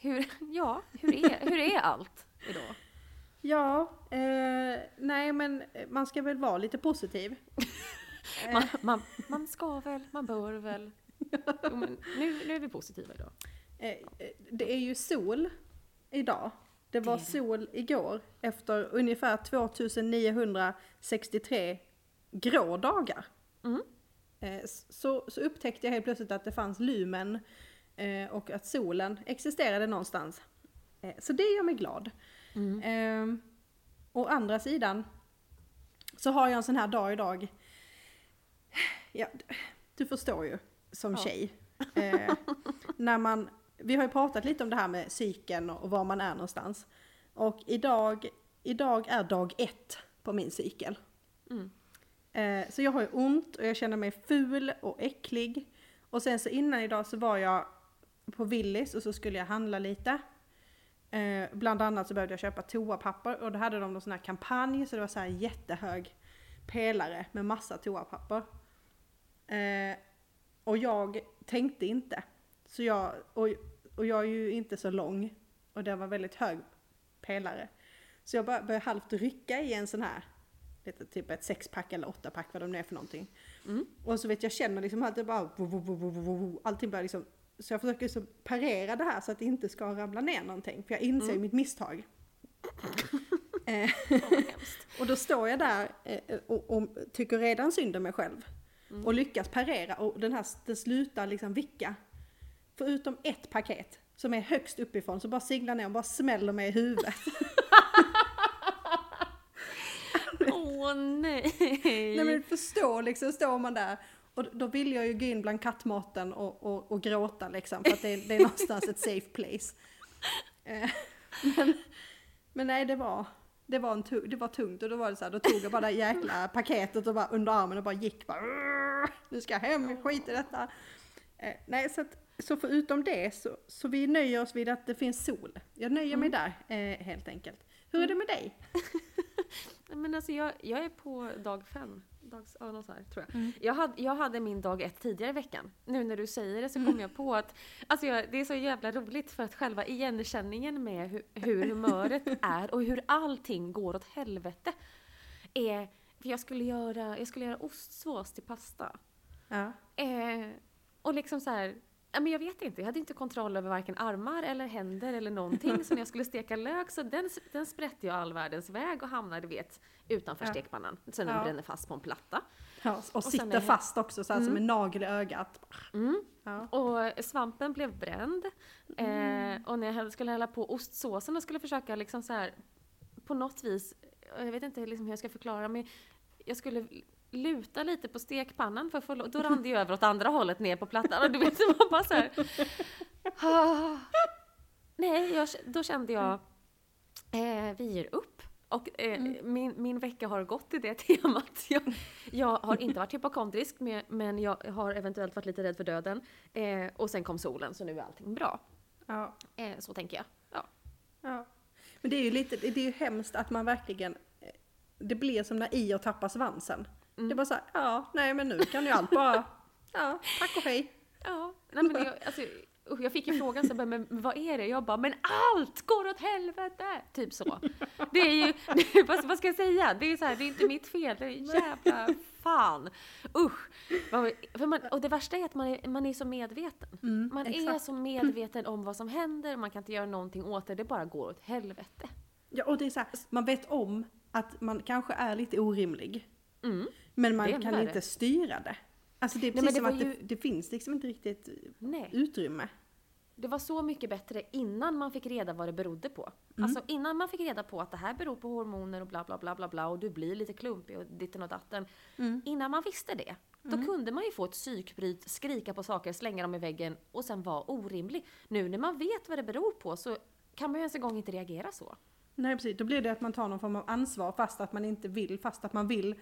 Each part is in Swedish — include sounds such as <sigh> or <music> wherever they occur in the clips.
hur, <laughs> ja, hur är, hur är allt idag? Ja, eh, nej men man ska väl vara lite positiv. <laughs> Man, man, man ska väl, man bör väl. Jo, men nu, nu är vi positiva idag. Eh, det är ju sol idag. Det var Det sol igår efter ungefär 2963 grå dagar. Mm. Eh, så, så upptäckte jag helt plötsligt att det fanns lumen och att solen existerade någonstans. Eh, så det gör mig glad. Mm. Eh, å andra sidan så har jag en sån här dag idag. Ja, du förstår ju som Ja. tjej. Eh, när man, vi har ju pratat lite om det här med cykeln och var man är någonstans. Och idag, idag är dag ett på min cykel. Mm. Eh, så jag har ju ont och jag känner mig ful och äcklig. Och sen så innan idag så var jag på Willys och så skulle jag handla lite. Eh, bland annat så behövde jag köpa toapapper och då hade de någon sån här kampanj så det var så här jättehög pelare med massa toapapper. Eh, och jag tänkte inte. Så jag, och, och jag är ju inte så lång och det var väldigt hög pelare. Så jag började halvt rycka i en sån här, lite, typ ett sexpack eller åttapack vad de nu är för någonting. Mm. Och så vet jag känner liksom att det bara, allting bara liksom, så jag försöker så parera det här så att det inte ska ramla ner någonting. För jag inser Mm. mitt misstag. <laughs> Eh, och då står jag där eh, och, och tycker redan synd om mig själv. Mm. Och lyckas parera och den här den slutar liksom vicka. Förutom ett paket som är högst uppifrån så bara siglar ner och bara smäller mig i huvudet. <laughs> <laughs> Åh nej! Nej men du förstår liksom, står man där och då vill jag ju gå in bland kattmaten och, och, och gråta liksom för att det, är- det är någonstans ett safe place. Eh, Men, men nej det var, det var, en det var tungt och då var det så här, då tog jag bara det jäkla paketet och bara under armen och bara gick bara "Urgh, Nu ska jag hem, skit i detta. Eh, nej så, att, så förutom det så, så vi nöjer oss vid att det finns sol. Jag nöjer mig där eh, helt enkelt. Hur är det med dig? <laughs> Men alltså jag, jag är på dag fem. Dags, ja, något så här, tror jag. Mm. Jag, hade, jag hade min dag ett tidigare i veckan. Nu när du säger det så kom jag på att alltså jag, det är så jävla roligt för att själva igenkänningen med hur, hur humöret <laughs> är och hur allting går åt helvete. Är, för jag skulle göra, jag skulle göra ostsås till pasta. Ja. Eh, och liksom så här, men jag vet inte, jag hade inte kontroll över varken armar eller händer eller någonting. så när jag skulle steka lök så den, den sprätte jag all världens väg och hamnade vet, utanför Ja. stekpannan. Så den Ja. bränner fast på en platta. Ja, och, sen sitter fast också så här som Mm. en nagel i ögat. Mm. Ja. Och svampen blev bränd. Eh, och när jag skulle hälla på ostsåsen och skulle försöka liksom så här på något vis, jag vet inte liksom hur jag ska förklara, men jag skulle luta lite på stekpannan för att få, då rann det ju över åt andra hållet ner på plattan och du vet, <laughs> var bara så här. Ah. Nej, jag, då kände jag, eh, vi ger upp. Och eh, min, min vecka har gått i det <laughs> temat. Jag, jag har inte varit hypokondrisk, men, men jag har eventuellt varit lite rädd för döden. Eh, och sen kom solen, så nu är allting bra. Ja. Eh, så tänker jag. Ja. Ja. Men det är ju lite, det är ju hemskt att man verkligen, eh, det blir som när Ior tappar svansen. Mm. Det är bara så här, ja, nej men nu kan ju allt bara, <laughs> ja, tack och hej. Ja, nej men jag, alltså, jag fick ju frågan så bara, men vad är det? Jag bara, men allt går åt helvete! Typ så. Det är ju, <laughs> vad, vad ska jag säga? Det är så här, det är inte mitt fel, det är <laughs> jävla fan. Usch! Man, och det värsta är att man är, man är så medveten. Mm, Man är exakt. så medveten om vad som händer, man kan inte göra någonting åt det, det bara går åt helvete. Ja, och det är så här, man vet om att man kanske är lite orimlig. Mm. Men man kan inte styra det. Alltså det är Nej, precis som det att var det, ju- det finns liksom inte riktigt Nej. utrymme. Det var så mycket bättre innan man fick reda vad det berodde på. Alltså innan man fick reda på att det här beror på hormoner och bla bla bla bla bla och du blir lite klumpig och ditten och datten. Innan man visste det, då kunde man ju få ett psykbryt, skrika på saker, slänga dem i väggen och sen vara orimlig. Nu när man vet vad det beror på så kan man ju ens en gång inte reagera så. Nej precis, då blir det att man tar någon form av ansvar fast att man inte vill, fast att man vill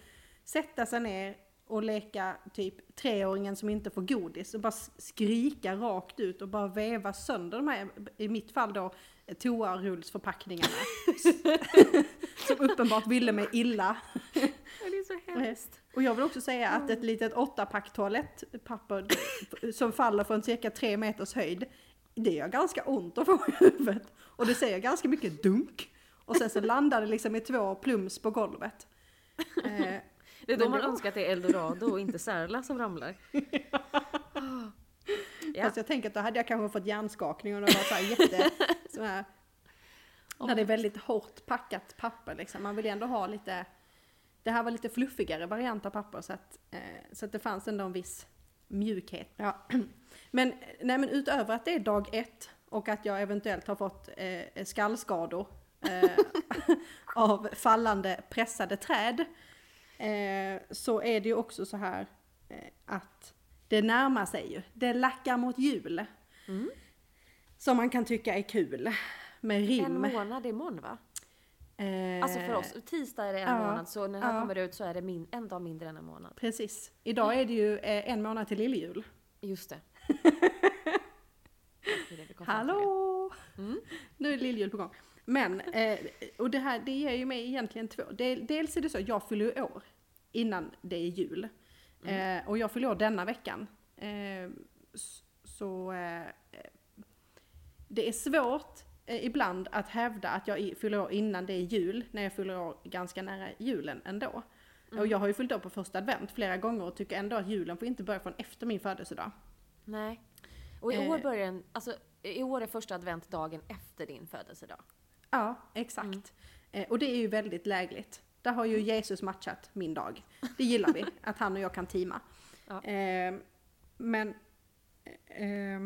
sätta sig ner och leka typ treåringen som inte får godis och bara skrika rakt ut och bara väva sönder de här, i mitt fall då, toarullsförpackningarna. <laughs> som uppenbart ville mig illa. Det är så hemskt. Och jag vill också säga att ett litet åttapack toalettpapper som faller från cirka tre meters höjd det gör ganska ont att få i huvudet. Och det säger ganska mycket dunk. Och sen så landar det liksom i två plums på golvet. Det är då man önskar att det är eldorado och inte Särla som ramlar. <laughs> Ja. Fast jag tänker att då hade jag kanske fått hjärnskakning och det var så här jätte... <laughs> så här, när det är väldigt hårt packat papper liksom. Man vill ju ändå ha lite... Det här var lite fluffigare variant av papper så att, eh, så att det fanns ändå en viss mjukhet. Ja. <clears throat> Men, nej, men utöver att det är dag ett och att jag eventuellt har fått eh, skallskador eh, <laughs> av fallande pressade träd eh, så är det ju också så här eh, att det närmar sig ju. Det lackar mot jul. Mm. Som man kan tycka är kul. Med rim. En månad imorgon va? Eh, Alltså för oss, tisdag är det en ja, månad så när det här ja. kommer ut så är det min, en dag mindre än en månad. Precis. Idag är det ju eh, en månad till lilljul. Just det. <laughs> Det det. Hallå! Mm. Nu är lilljul på gång. Men, eh, och det här det ger ju mig egentligen två. Dels är det så, jag fyller ju år innan det är jul. Mm. Eh, och jag fyller år denna veckan. Eh, så eh, det är svårt eh, ibland att hävda att jag fyller år innan det är jul, när jag fyller år ganska nära julen ändå. Mm. Och jag har ju fyllt år på första advent flera gånger och tycker ändå att julen får inte börja från efter min födelsedag. Nej. Och i Eh. år börjar den, alltså i år är första advent dagen efter din födelsedag. Ja, exakt. Eh, och det är ju väldigt lägligt. Där har ju Jesus matchat min dag. Det gillar vi, <laughs> att han och jag kan teama. Ja. Eh, men eh,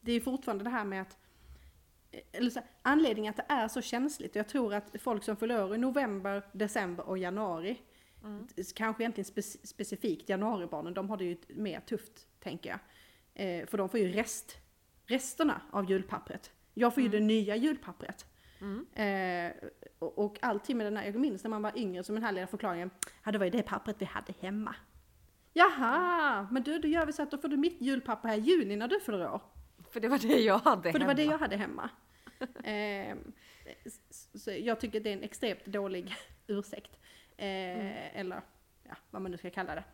det är fortfarande det här med att eh, eller så, anledningen att det är så känsligt, och jag tror att folk som fyller år i november, december och januari, Mm. kanske egentligen spec- specifikt januaribarnen, de har det ju mer tufft, tänker jag. Eh, för de får ju rest, resterna av julpappret. Jag får ju det nya julpappret. Mm. Eh, och, och alltid med den här, jag minns när man var yngre som den här lilla förklaringen, ja det var ju det pappret vi hade hemma. Jaha, men du då gör vi så att då får du mitt julpapper här i juni när du fyller år. För det var det jag hade För det var det hemma. jag hade hemma. <laughs> eh, så jag tycker det är en extremt dålig <laughs> ursäkt. Eh, Eller ja, vad man nu ska kalla det.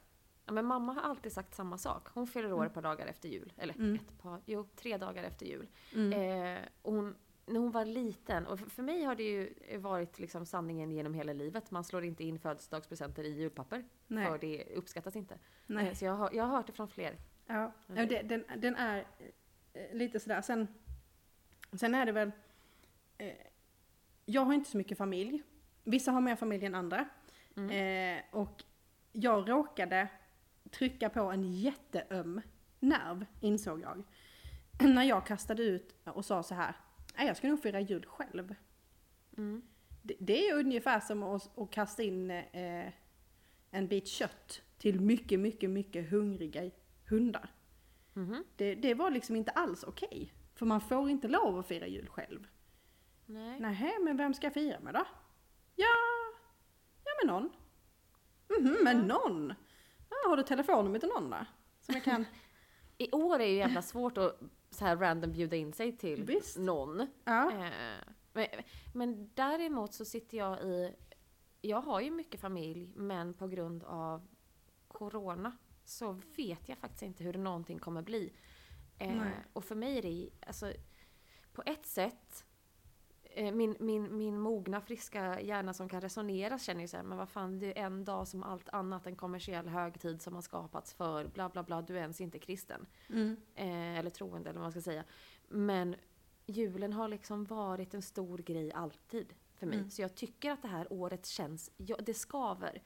Ja, men mamma har alltid sagt samma sak. Hon fyller år ett par dagar efter jul. Eller Mm. ett par, jo tre dagar efter jul. Mm. Eh, och hon, när hon var liten, och för, mig har det ju varit liksom sanningen genom hela livet. Man slår inte in födelsedagspresenter i julpapper. Nej. För det uppskattas inte. Nej. Eh, så jag har, jag har hört det från fler. Ja, ja, det, den, den är eh, lite sådär. Sen, sen är det väl, eh, jag har inte så mycket familj. Vissa har mer familj än andra. Mm. Eh, och jag råkade trycka på en jätteöm nerv, insåg jag. När jag kastade ut och sa så här, jag ska nog fira jul själv. Mm. Det, det är ungefär som att, att kasta in eh, en bit kött till mycket, mycket, mycket hungriga hundar. Mhm. Det, det var liksom inte alls okej. För man får inte lov att fira jul själv. Nej. Nähä, men vem ska jag fira med då? Ja, ja med någon. Mhm, med någon? Ja, har du telefonnumret till någon då? Som jag kan... <laughs> I år är det ju jävla svårt att så här random bjuda in sig till Visst. någon. Ja. Eh, men, men däremot så sitter jag i... Jag har ju mycket familj, men på grund av corona så vet jag faktiskt inte hur någonting kommer bli. Eh, och för mig är det, alltså, på ett sätt, min, min, min mogna, friska hjärna som kan resonera känner ju såhär, men vad fan, det är en dag som allt annat, en kommersiell högtid som har skapats för bla bla bla, du är ens inte kristen. Mm. Eh, eller troende eller vad man ska säga. Men julen har liksom varit en stor grej alltid för mig. Mm. Så jag tycker att det här året känns, ja, det skaver.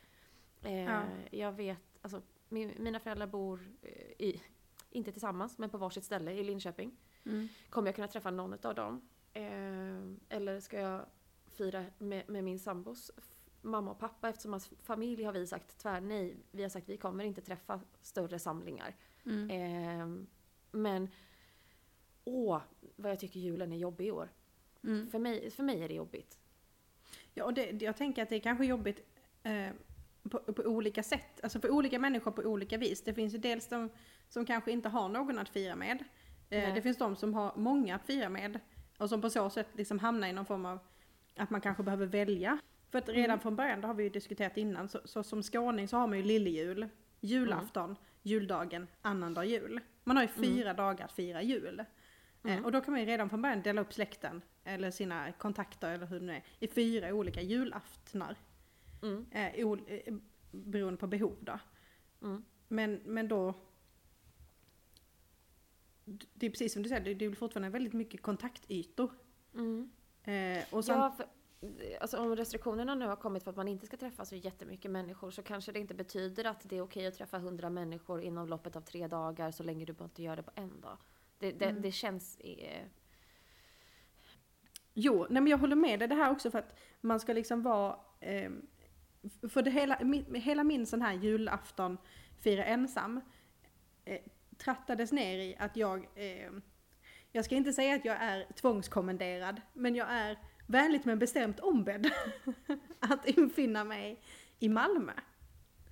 Eh, Ja. Jag vet, alltså min, mina föräldrar bor eh, i, inte tillsammans, men på varsitt ställe i Linköping. Mm. Kommer jag kunna träffa någon av dem? Eh, eller ska jag fira med, med min sambos mamma och pappa? Eftersom hans familj har vi sagt tvär nej. Vi har sagt vi kommer inte träffa större samlingar. Mm. Ehm, men åh, vad jag tycker julen är jobbig i år. Mm. För, mig, för mig är det jobbigt. Ja, och det, jag tänker att det är kanske jobbigt eh, på, på olika sätt. Alltså för olika människor på olika vis. Det finns ju dels de som kanske inte har någon att fira med. Eh, det finns de som har många att fira med. Och som på så sätt liksom hamnar i någon form av att man kanske behöver välja. För att redan Mm. från början, det har vi ju diskuterat innan, så, så som skåning så har man ju lillejul, julafton, juldagen, annandag jul. Man har ju fyra dagar att fira jul. Eh, och då kan man ju redan från början dela upp släkten, eller sina kontakter eller hur det nu är, i fyra olika julaftnar. Mm. Eh, ol, eh, beroende på behov då. Mm. Men, men då... Det är precis som du säger, det det är fortfarande väldigt mycket kontaktytor. Mm. Eh, och sen, Ja, för, alltså om restriktionerna nu har kommit för att man inte ska träffa så jättemycket människor så kanske det inte betyder att det är okej att träffa 100 människor inom loppet av tre dagar så länge du bara inte gör det på en dag. Det, det, Mm. det känns... Eh, Jo, nej men jag håller med dig det här också för att man ska liksom vara... Eh, för det hela, hela min sån här julafton, fira ensam, eh, trattades ner i att jag... Eh, jag ska inte säga att jag är tvångskommenderad, men jag är vänligt men bestämt ombedd <laughs> att infinna mig i Malmö.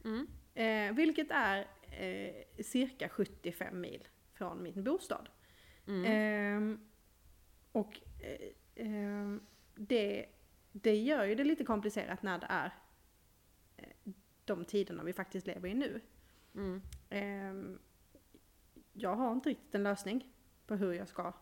mm. Eh, vilket är eh, cirka 75 mil från min bostad. Mm. Ehm, och eh, ehm, det, det gör ju det lite komplicerat när det är eh, de tiderna vi faktiskt lever i nu. Mm. Jag har inte riktigt en lösning på hur jag ska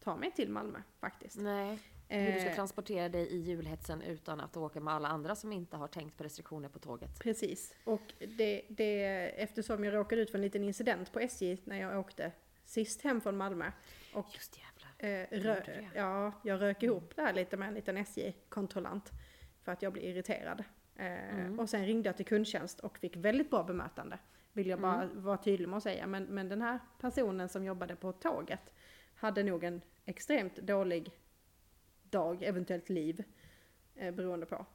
ta mig till Malmö faktiskt. Nej, hur du ska Eh, transportera dig i julhetsen utan att åka med alla andra som inte har tänkt på restriktioner på tåget. Precis. Och det, det, eftersom jag råkade ut för en liten incident på SJ när jag åkte sist hem från Malmö. Och Just jävlar. Eh, rö- ja, jag rök ihop där lite med en liten SJ-kontrollant. För att jag blev irriterad. Eh, Mm. Och sen ringde jag till kundtjänst och fick väldigt bra bemötande. Vill jag bara Mm. vara tydlig med att säga. Men, men den här personen som jobbade på tåget hade nog en extremt dålig dag, eventuellt liv. Eh, beroende på.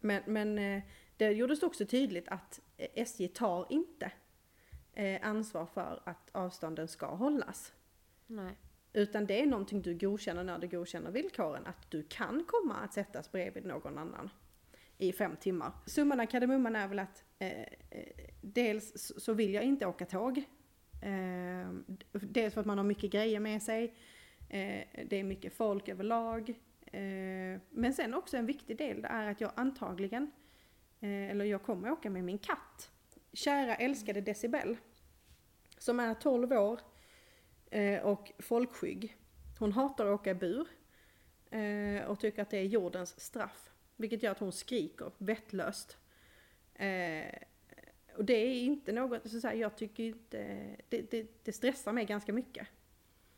Men, men eh, det gjordes också tydligt att eh, SJ tar inte eh, ansvar för att avstånden ska hållas. Nej. Utan det är någonting du godkänner när du godkänner villkoren. Att du kan komma att sättas bredvid någon annan i fem timmar. Summan av kardemumman är väl att eh, eh dels så- vill jag inte åka tåg. Eh, dels för att man har mycket grejer med sig. Eh, det är mycket folk överlag. Eh, men sen också en viktig del det är att jag antagligen, eh, eller jag kommer åka med min katt. Kära älskade Decibel. Som är 12 år eh, och folkskygg. Hon hatar att åka i bur eh, och tycker att det är jordens straff. Vilket gör att hon skriker vettlöst. Eh, och det är inte något, så här, jag tycker inte, det, det, det stressar mig ganska mycket.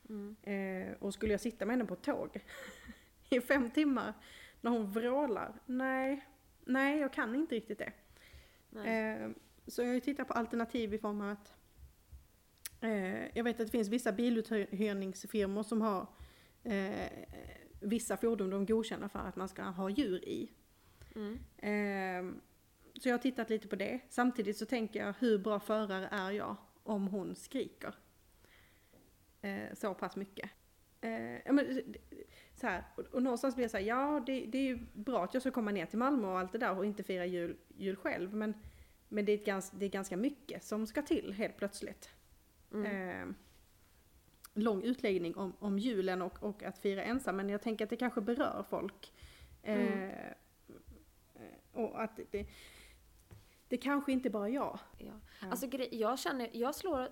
Mm. Eh, och skulle jag sitta med henne på ett tåg <laughs> i fem timmar när hon vrålar, nej, nej jag kan inte riktigt det. Eh, så jag har ju tittat på alternativ i form av att eh, jag vet att det finns vissa biluthyrningsfirmor som har eh, vissa fordon de godkänner för att man ska ha djur i. Mm. Eh, så jag har tittat lite på det. Samtidigt så tänker jag, hur bra förare är jag om hon skriker? Eh, så pass mycket. Eh, ja, men, så här, och, och någonstans blir jag så här, ja det, det är ju bra att jag ska komma ner till Malmö och allt det där och inte fira jul, jul själv. Men, men det, är ett gans, det är ganska mycket som ska till helt plötsligt. Mm. Eh, lång utläggning om, om julen och, och att fira ensam, men jag tänker att det kanske berör folk. Eh, Mm. och att det, det kanske inte bara är jag. Ja. Ja. Alltså jag känner, jag slår,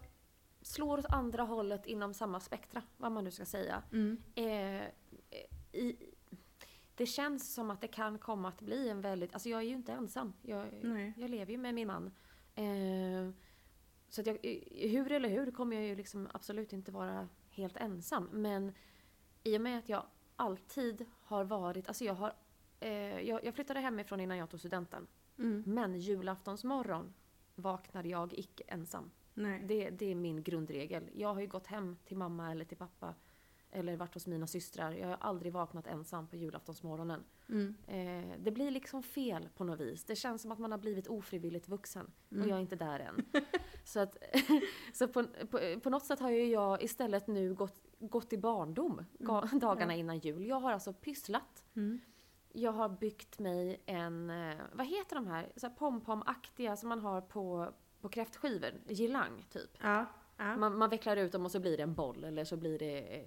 slår åt andra hållet inom samma spektra, vad man nu ska säga. Eh, i, det känns som att det kan komma att bli en väldigt, alltså jag är ju inte ensam. Jag, jag lever ju med min man. Eh, så att jag, hur eller hur kommer jag ju liksom absolut inte vara helt ensam. Men i och med att jag alltid har varit, alltså jag har, eh, jag, jag flyttade hemifrån innan jag tog studenten. Mm. Men julaftonsmorgon vaknade jag icke ensam. Nej. Det, det är min grundregel. Jag har ju gått hem till mamma eller till pappa eller varit hos mina systrar. Jag har aldrig vaknat ensam på julaftonsmorgonen. Mm. Eh, det blir liksom fel på något vis. Det känns som att man har blivit ofrivilligt vuxen Mm. och jag är inte där än. <laughs> så att, <laughs> så på, på, på något sätt har ju jag istället nu gått, gått i barndom ga- dagarna ja. innan jul. Jag har alltså pysslat. Mm. Jag har byggt mig en, eh, vad heter de här, så här pom-pom-aktiga som man har på, på kräftskivor? Girlang typ. Ja. Ja. Man, man vecklar ut dem och så blir det en boll eller så blir det eh,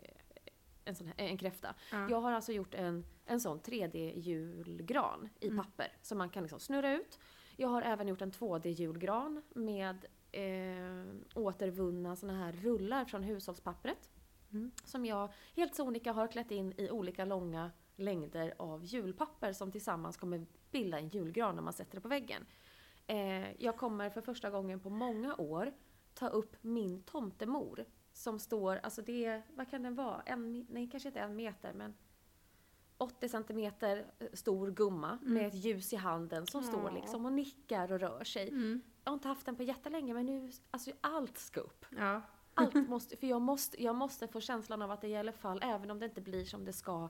en, sån här, en kräfta. ja. Jag har alltså gjort en, en sån 3D-julgran i Mm. papper som man kan liksom snurra ut. Jag har även gjort en 2D-julgran med eh, återvunna såna här rullar från hushållspappret. Mm. Som jag helt sonika har klätt in i olika långa längder av julpapper som tillsammans kommer bilda en julgran när man sätter det på väggen. Eh, jag kommer för första gången på många år ta upp min tomtemor. Som står, alltså det är, vad kan den vara? En, nej kanske inte en meter men 80 centimeter stor gumma med ett ljus i handen som står Ja. liksom och nickar och rör sig. Mm. Jag har inte haft den på jättelänge men nu, alltså allt ska upp. Ja. Allt <laughs> måste, för jag måste, jag måste få känslan av att det i alla fall, även om det inte blir som det ska,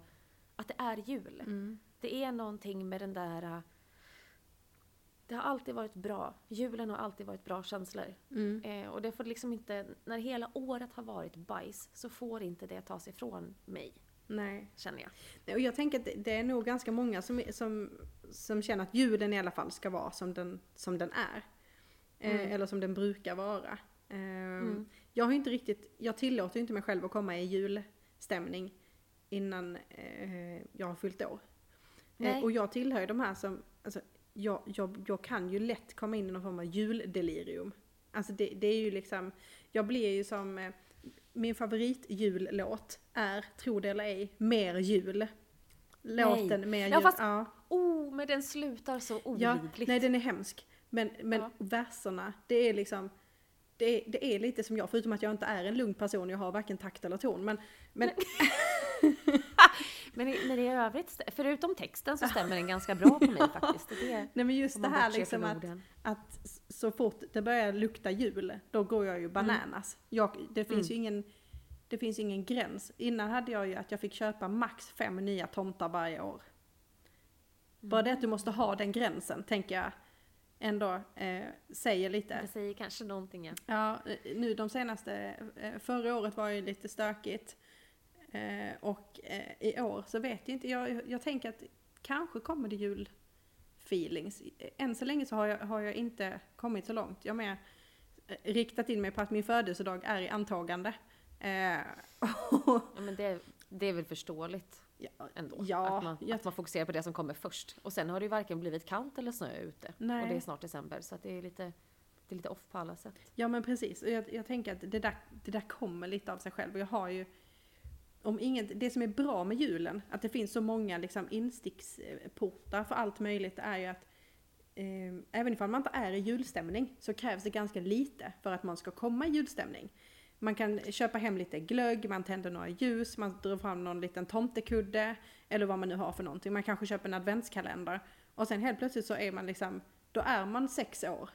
att det är jul. Mm. Det är någonting med den där... Det har alltid varit bra. Julen har alltid varit bra känslor. Mm. Eh, och det får liksom inte, när hela året har varit bajs, så får inte det tas ifrån mig, Nej. känner jag. Nej, Och jag tänker att det- är nog ganska många som, som, som känner att julen i alla fall ska vara som den, som den är. Eh, Mm. eller som den brukar vara. Eh, Mm. Jag har inte riktigt, jag tillåter inte mig själv att komma i julstämning innan eh, jag har fyllt år. Eh, och jag tillhör ju de här som, alltså, jag, jag, jag kan ju lätt komma in i någon form av juldelirium. Alltså det, det är ju liksom, jag blir ju som, eh, min favoritjullåt är, tro det eller ej, Mer jul. Låten Mer jul. Ja, fast- ja. Oh, men den slutar så Ja, olidligt. nej den är hemsk. Men, men Ja. verserna, det är liksom det är, det är lite som jag, förutom att jag inte är en lugn person, jag har varken takt eller ton. Men, men <laughs> <laughs> Men, i, men i övrigt, förutom texten så stämmer den ganska bra på mig faktiskt. Det är, nej, men just det här liksom att, att så fort det börjar lukta jul, då går jag ju bananas. Jag, det finns ju ingen det finns ingen gräns. Innan hade jag ju att jag fick köpa max fem nya tomtar varje år. Bara det att du måste ha den gränsen, tänker jag ändå eh, säger lite. Det säger kanske någonting. Ja. Ja, eh, nu de senaste, eh, förra året var ju lite stökigt. Eh, och eh, i år så vet jag inte, jag, jag tänker att kanske kommer det julfeelings. Än så länge så har jag, har jag inte kommit så långt. Jag har mer eh, riktat in mig på att min födelsedag är i antagande. Eh, <laughs> och, Ja, men det, det är väl förståeligt ja, ändå. Ja, att, man, jag- att man fokuserar på det som kommer först. Och sen har det ju varken blivit kallt eller snö ute. Nej. Och det är snart december, så det är lite, det är lite off på alla sätt. Ja men precis, och jag, jag tänker att det där, det där kommer lite av sig själv. Och jag har ju, om inget, det som är bra med julen, att det finns så många liksom insticksportar för allt möjligt, är ju att eh, även ifall man inte är i julstämning så krävs det ganska lite för att man ska komma i julstämning. Man kan köpa hem lite glögg, man tänder några ljus, man drar fram någon liten tomtekudde eller vad man nu har för någonting. Man kanske köper en adventskalender och sen helt plötsligt så är man liksom, då är man sex år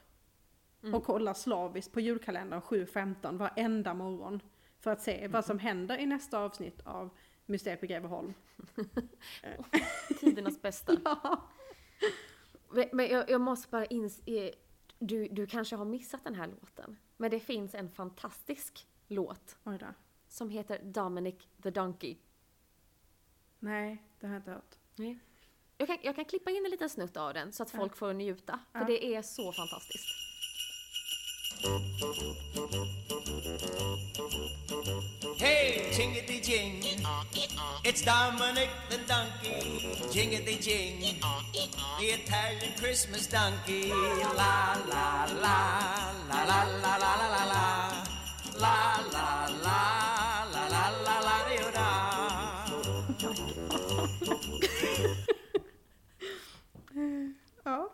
och kollar slaviskt på julkalendern 7.15 varenda morgon. För att se vad som händer i nästa avsnitt av Mysteriet på Greveholm. <laughs> Tidernas bästa. <laughs> Ja. Men- jag, jag måste bara inse, du, du kanske har missat den här låten. Men det finns en fantastisk låt Oj då. som heter Dominic the Donkey. Nej, det har jag inte hört. Jag kan, jag kan klippa in en liten snutt av den så att folk får njuta. För Ja. det är så fantastiskt. Hey, jingity jing. It's Dominic the donkey. Jingity jing. The Italian Christmas donkey. La la la la la la la la la la. La la la la la la la la Ja.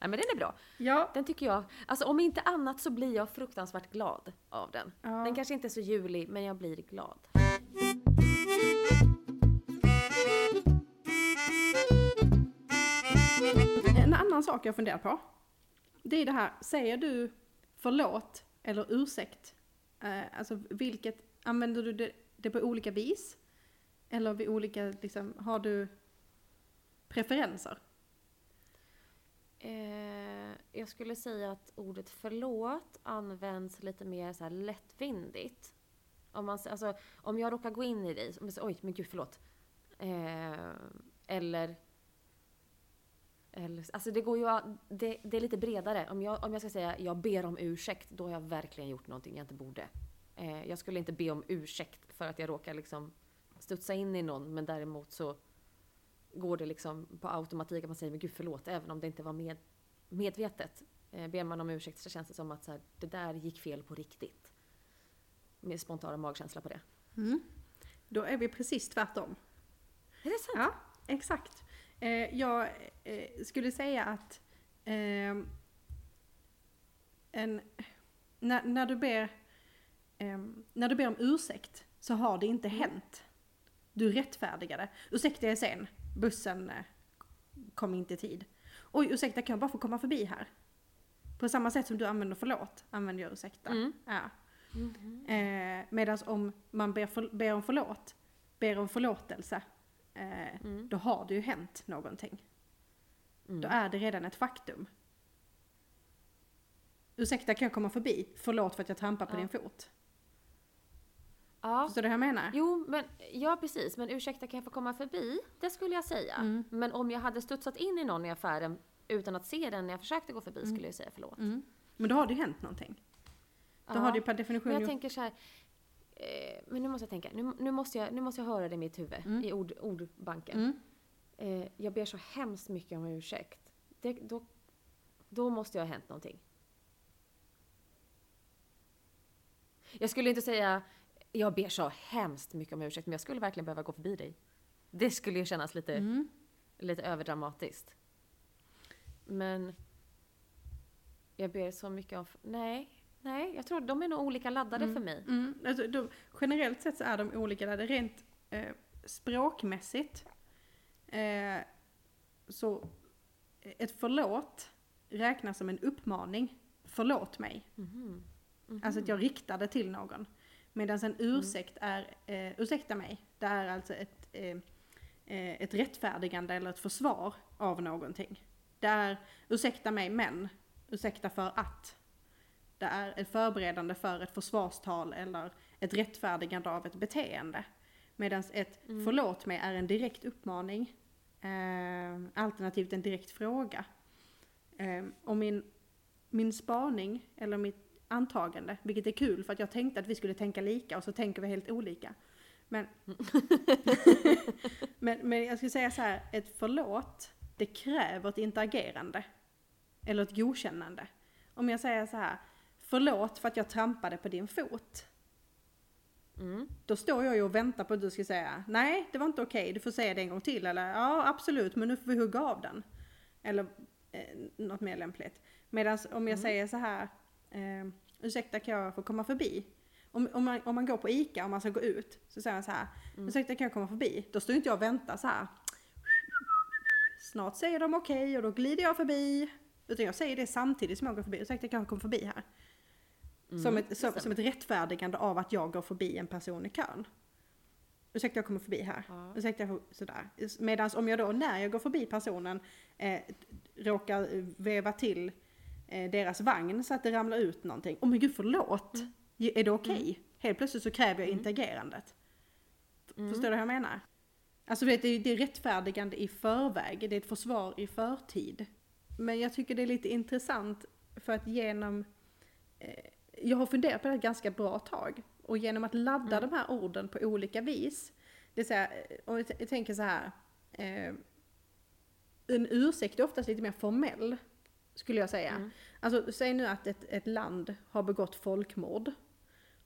Nej, men den är bra. Ja. Den tycker jag, alltså om inte annat så blir jag fruktansvärt glad av den. Ja. Den kanske inte är så julig, men jag blir glad. En annan sak jag funderar på. Det är det här, säger du förlåt eller ursäkt? Eh, alltså vilket, använder du det, det på olika vis? Eller vid olika, liksom, har du preferenser? Eh, jag skulle säga att ordet förlåt används lite mer så här lättvindigt. Om, man, alltså, om jag råkar gå in i dig, och säger, oj men gud förlåt. Eh, eller, eller, alltså det går ju, det, det är lite bredare. Om jag, om jag ska säga jag ber om ursäkt, då har jag verkligen gjort någonting jag inte borde. Eh, jag skulle inte be om ursäkt för att jag råkar liksom studsa in i någon, men däremot så går det liksom på automatik att man säger men gud förlåt, även om det inte var med, medvetet. Eh, ber man om ursäkt så känns det som att så här, det där gick fel på riktigt. Med spontana magkänsla på det. Mm. Då är vi precis tvärtom. Är det sant? Ja, exakt. Eh, jag eh, skulle säga att ehm, en, när, när, du ber, ehm, när du ber om ursäkt så har det inte hänt. Du rättfärdigade. Ursäkta jag sen, bussen eh, kom inte i tid. Oj, ursäkta kan jag bara få komma förbi här? På samma sätt som du använder förlåt, använder jag ursäkta. Mm. Ja. Eh, Medan om man ber, för, ber om förlåt, ber om förlåtelse, eh, Mm. då har det ju hänt någonting. Då är det redan ett faktum. Ursäkta, kan jag komma förbi? Förlåt för att jag trampar på Ja. din fot. Ja. Förstår du hur jag menar? Jo, men, ja precis. Men ursäkta, kan jag få komma förbi? Det skulle jag säga. Mm. Men om jag hade studsat in i någon i affären utan att se den när jag försökte gå förbi skulle jag säga förlåt. Mm. Men då har det hänt någonting. Då Ja. har det per definition Men jag gjort... tänker så här. Eh, men nu måste jag tänka. Nu, nu, måste, jag, nu måste jag höra det i mitt huvud. I ord, ordbanken. Mm. Eh, jag ber så hemskt mycket om ursäkt. Det, då, då måste jag ha hänt någonting. Jag skulle inte säga jag ber så hemskt mycket om ursäkt, men jag skulle verkligen behöva gå förbi dig. Det skulle ju kännas lite, Mm. lite överdramatiskt. Men jag ber så mycket om... Nej, nej, jag tror de är nog olika laddade för mig. Mm. Alltså, då, generellt sett så är de olika är rent eh, språkmässigt. Eh, så ett förlåt räknas som en uppmaning. Förlåt mig. Mhm. Alltså att jag riktar det till någon. Medan en ursäkt är, eh, ursäkta mig, det är alltså ett, eh, eh, ett rättfärdigande eller ett försvar av någonting. Det är, ursäkta mig men, ursäkta för att. Det är ett förberedande för ett försvarstal eller ett rättfärdigande av ett beteende. Medan ett förlåt mig är en direkt uppmaning, eh, alternativt en direkt fråga. Eh, och min, min spaning, eller mitt antagande, vilket är kul för att jag tänkte att vi skulle tänka lika och så tänker vi helt olika. Men, <laughs> men, men jag skulle säga så här, ett förlåt, det kräver ett interagerande. Eller ett godkännande. Om jag säger så här, förlåt för att jag trampade på din fot. Mm. Då står jag ju och väntar på att du ska säga, nej det var inte okej, du får säga det en gång till. Eller ja absolut, men nu får vi hugga av den. Eller eh, något mer lämpligt. Medan om jag säger så här, eh, ursäkta kan jag få komma förbi? Om, om, man, om man går på ICA och man ska gå ut, så säger man så här, ursäkta kan jag komma förbi? Då står inte jag och väntar så här. Snart säger de okej och då glider jag förbi. Utan jag säger det samtidigt som jag går förbi, ursäkta kan jag komma förbi här? som, ett, som, som ett rättfärdigande av att jag går förbi en person i kön. Ursäkta jag kommer förbi här. Ja. Ursäkta jag sådär. Medan om jag då när jag går förbi personen eh, råkar veva till eh, deras vagn så att det ramlar ut någonting. Åh men gud förlåt! Är det okej? Helt plötsligt så kräver jag interagerandet. F- Förstår du hur jag menar? Alltså vet, det är, det är rättfärdigande i förväg, det är ett försvar i förtid. Men jag tycker det är lite intressant för att genom eh, jag har funderat på det här ett ganska bra tag. Och genom att ladda de här orden på olika vis. Det är så här, eh, om jag jag tänker så här. Eh, en ursäkt är oftast lite mer formell. Skulle jag säga. Alltså säg nu att ett, ett land har begått folkmord.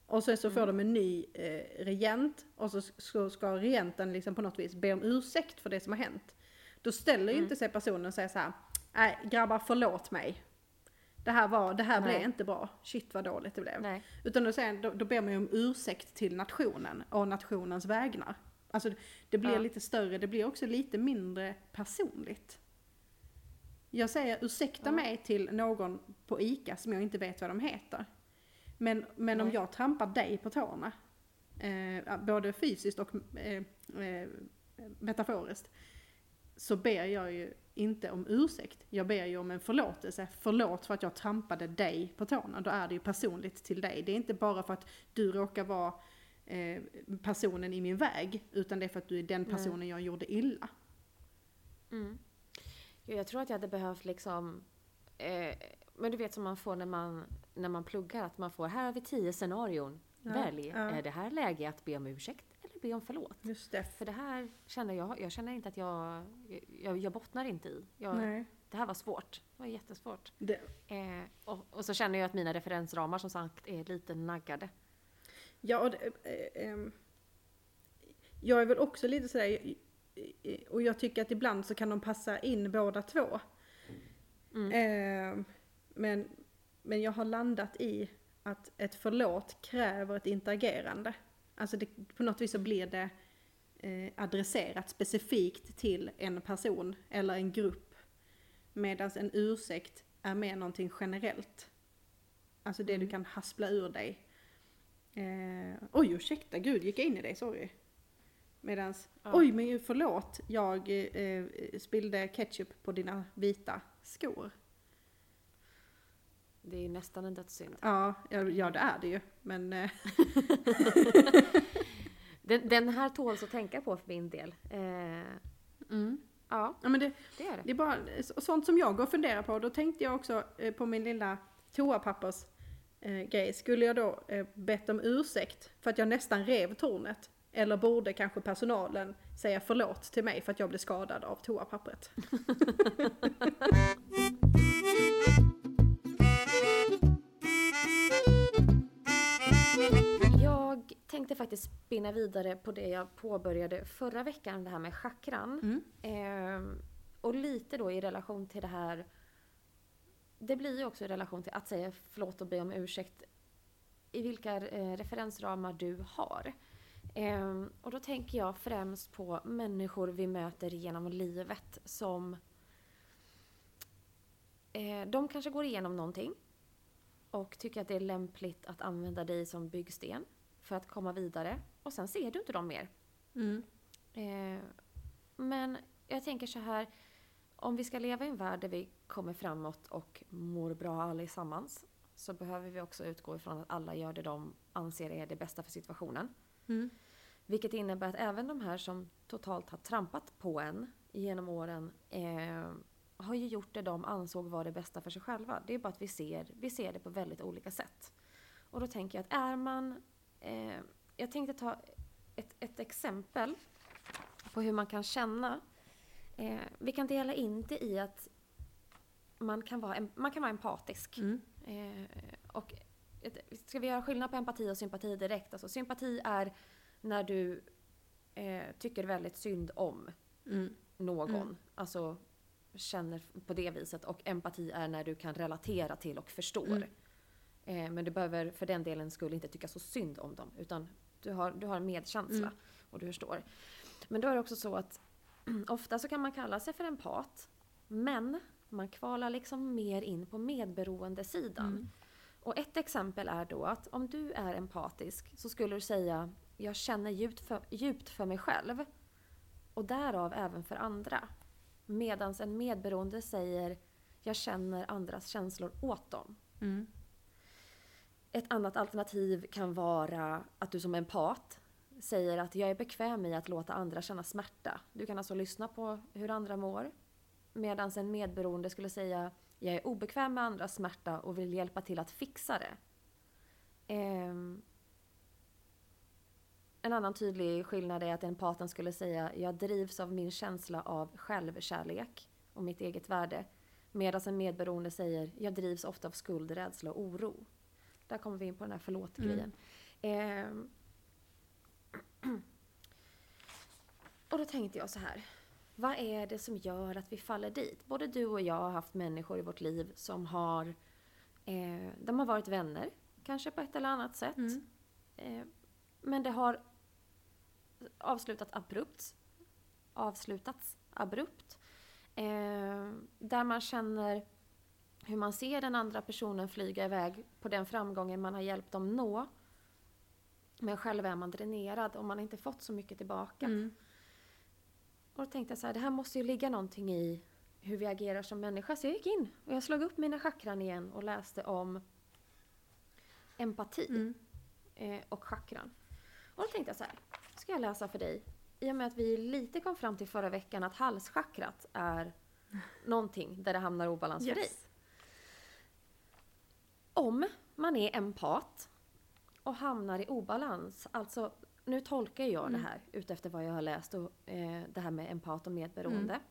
Och sen så får de en ny eh, regent. Och så, så ska regenten liksom på något vis be om ursäkt för det som har hänt. Då ställer ju inte sig personen och säger så här. Nej grabbar förlåt mig. Det här, var, det här blev inte bra. Shit vad dåligt det blev. Nej. Utan då, säger, då, då ber man ju om ursäkt till nationen och nationens vägnar. Alltså det blir Ja. lite större, det blir också lite mindre personligt. Jag säger ursäkta Ja. mig till någon på ICA som jag inte vet vad de heter. Men, men om jag trampar dig på tårna, eh, både fysiskt och eh, eh, metaforiskt, så ber jag ju inte om ursäkt. Jag ber ju om en förlåtelse. Förlåt för att jag trampade dig på tårna. Då är det ju personligt till dig. Det är inte bara för att du råkar vara eh, personen i min väg, utan det är för att du är den personen jag gjorde illa. Mm. Jag tror att jag hade behövt liksom... Eh, men du vet som man får när man, när man pluggar, att man får här har vi tio scenarion. Ja, Välj, ja. är det här läge att be om ursäkt eller be om förlåt? Just det. För det här känner jag, jag känner inte att jag, jag, jag bottnar inte i. Jag, Nej. det här var svårt. Det var jättesvårt. Det, Eh, och, och så känner jag att mina referensramar som sagt är lite naggade. ja, och det, eh, ehm, jag är väl också lite sådär, och jag tycker att ibland så kan de passa in båda två. Mm. Eh, men, men jag har landat i att ett förlåt kräver ett interagerande. Alltså det, på något vis så blir det eh, adresserat specifikt till en person eller en grupp. Medan en ursäkt är mer någonting generellt. Alltså det du kan haspla ur dig. Eh, oj ursäkta, gud gick jag in i dig, sorry. Medans, Ja. oj men förlåt, jag eh, spillde ketchup på dina vita skor. Det är ju nästan en dödssynd. Ja, ja, ja det är det ju. Men eh, <laughs> Den, den här tåls att tänka på för min del. Eh, Ja, ja, men det, det är det. det är bara så- sånt som jag går och funderar på. Då tänkte jag också eh, på min lilla toapappers eh, grej. Skulle jag då eh, bett om ursäkt för att jag nästan rev tornet? Eller borde kanske personalen säga förlåt till mig för att jag blev skadad av toapappret? <laughs> Jag tänkte faktiskt spinna vidare på det jag påbörjade förra veckan, det här med chakran. Ehm, och lite då i relation till det här, det blir ju också i relation till att säga förlåt och be om ursäkt i vilka eh, referensramar du har. Ehm, och då tänker jag främst på människor vi möter genom livet som eh, de kanske går igenom någonting och tycker att det är lämpligt att använda dig som byggsten för att komma vidare. Och sen ser du inte dem mer. Mm. Eh, men jag tänker så här, om vi ska leva i en värld där vi kommer framåt och mår bra allesammans så behöver vi också utgå ifrån att alla gör det de anser är det bästa för situationen. Mm. Vilket innebär att även de här som totalt har trampat på en genom åren eh, har ju gjort det de ansåg var det bästa för sig själva. Det är bara att vi ser, vi ser det på väldigt olika sätt. Och då tänker jag att är man... Eh, jag tänkte ta ett, ett exempel på hur man kan känna. Eh, vi kan dela in det i att man kan vara, man kan vara empatisk. Mm. Eh, och ska vi göra skillnad på empati och sympati direkt? Alltså sympati är när du eh, tycker väldigt synd om Mm. någon. Mm. Alltså känner på det viset. Och empati är när du kan relatera till och förstår. Mm. Eh, men du behöver för den delen skulle inte tycka så synd om dem. Utan du har, du har medkänsla Mm. och du förstår. Men då är det också så att <clears throat> ofta så kan man kalla sig för empat. Men man kvalar liksom mer in på medberoendesidan. Mm. Och ett exempel är då att om du är empatisk så skulle du säga jag känner djupt för, djupt för mig själv. Och därav även för andra. Medan en medberoende säger jag känner andras känslor åt dem. Mm. Ett annat alternativ kan vara att du som empat säger att jag är bekväm i att låta andra känna smärta. Du kan alltså lyssna på hur andra mår. Medan en medberoende skulle säga jag är obekväm med andras smärta och vill hjälpa till att fixa det. Ehm, en annan tydlig skillnad är att empaten skulle säga jag drivs av min känsla av självkärlek och mitt eget värde. Medan en medberoende säger jag drivs ofta av skuld, rädsla och oro. Där kommer vi in på den här förlåt-grejen. Ehm, <clears throat> och då tänkte jag så här. Vad är det som gör att vi faller dit? Både du och jag har haft människor i vårt liv som har, eh, de har varit vänner, kanske på ett eller annat sätt. Mm. Eh, men det har avslutat abrupt. Avslutats abrupt. Eh, där man känner hur man ser den andra personen flyga iväg på den framgången man har hjälpt dem nå. Men själv är man dränerad och man har inte fått så mycket tillbaka. Mm. Och då tänkte jag så här, det här måste ju ligga någonting i hur vi agerar som människa. Så jag gick in och jag slog upp mina chakran igen och läste om empati Mm. eh, och chakran. Och då tänkte jag så här, ska jag läsa för dig? I och med att vi lite kom fram till förra veckan att halschakrat är <laughs> någonting där det hamnar obalans för dig. Yes. Om man är empat och hamnar i obalans, alltså nu tolkar jag Mm. det här utefter vad jag har läst och eh, det här med empat och medberoende. Mm.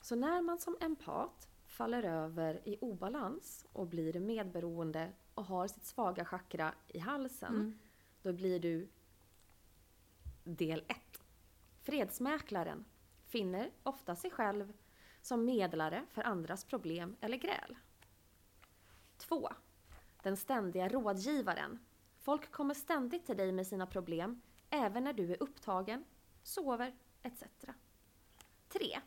Så när man som empat faller över i obalans och blir medberoende och har sitt svaga chakra i halsen, Mm. då blir du Del 1. Fredsmäklaren finner ofta sig själv som medlare för andras problem eller gräl. 2. Den ständiga rådgivaren. Folk kommer ständigt till dig med sina problem, även när du är upptagen, sover etc. 3.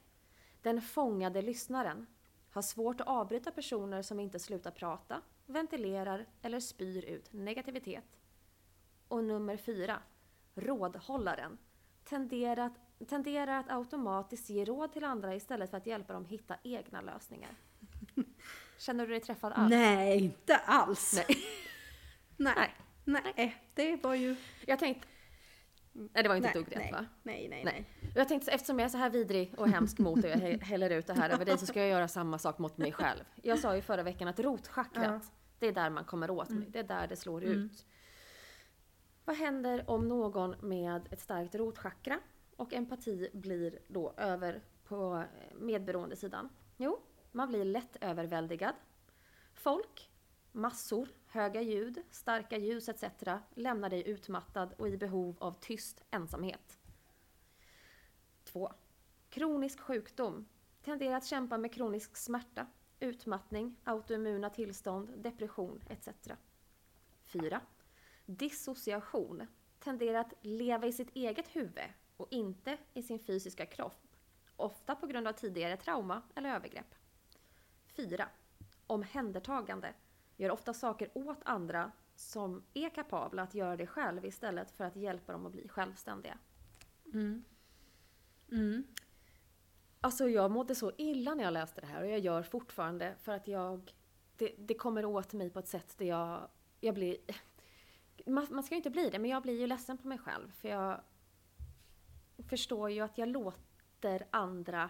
Den fångade lyssnaren. Har svårt att avbryta personer som inte slutar prata, ventilerar eller spyr ut negativitet. Och nummer 4. Rådhållaren. Tenderar att, tenderar att automatiskt ge råd till andra istället för att hjälpa dem hitta egna lösningar. <laughs> Känner du dig träffad alls? Nej, inte alls. Nej. Nej. Nej. det var ju... Jag tänkte... Nej, det var inte nej, ett dugg rätt nej, va? Nej, nej, Nej. Och Jag tänkte eftersom jag är så här vidrig och hemsk mot dig och jag häller ut det här över dig så ska jag göra samma sak mot mig själv. Jag sa ju förra veckan att rotchakrat, det är där man kommer åt mig. Det är där det slår ut. Vad händer om någon med ett starkt rotchakra och empati blir då över på eh, medberoendesidan? Jo, man blir lätt överväldigad. Folk, massor, höga ljud, starka ljus etc. lämnar dig utmattad och i behov av tyst ensamhet. 2. Kronisk sjukdom. Tenderar att kämpa med kronisk smärta, utmattning, autoimmuna tillstånd, depression etc. 4. Dissociation. Tenderar att leva i sitt eget huvud och inte i sin fysiska kropp. Ofta på grund av tidigare trauma eller övergrepp. 4. Omhändertagande. Gör ofta saker åt andra som är kapabla att göra det själv istället för att hjälpa dem att bli självständiga. Alltså jag mådde så illa när jag läste det här och jag gör fortfarande för att jag... Det, det kommer åt mig på ett sätt där jag, jag blir... Man, man ska ju inte bli det, men jag blir ju ledsen på mig själv för jag förstår ju att jag låter andra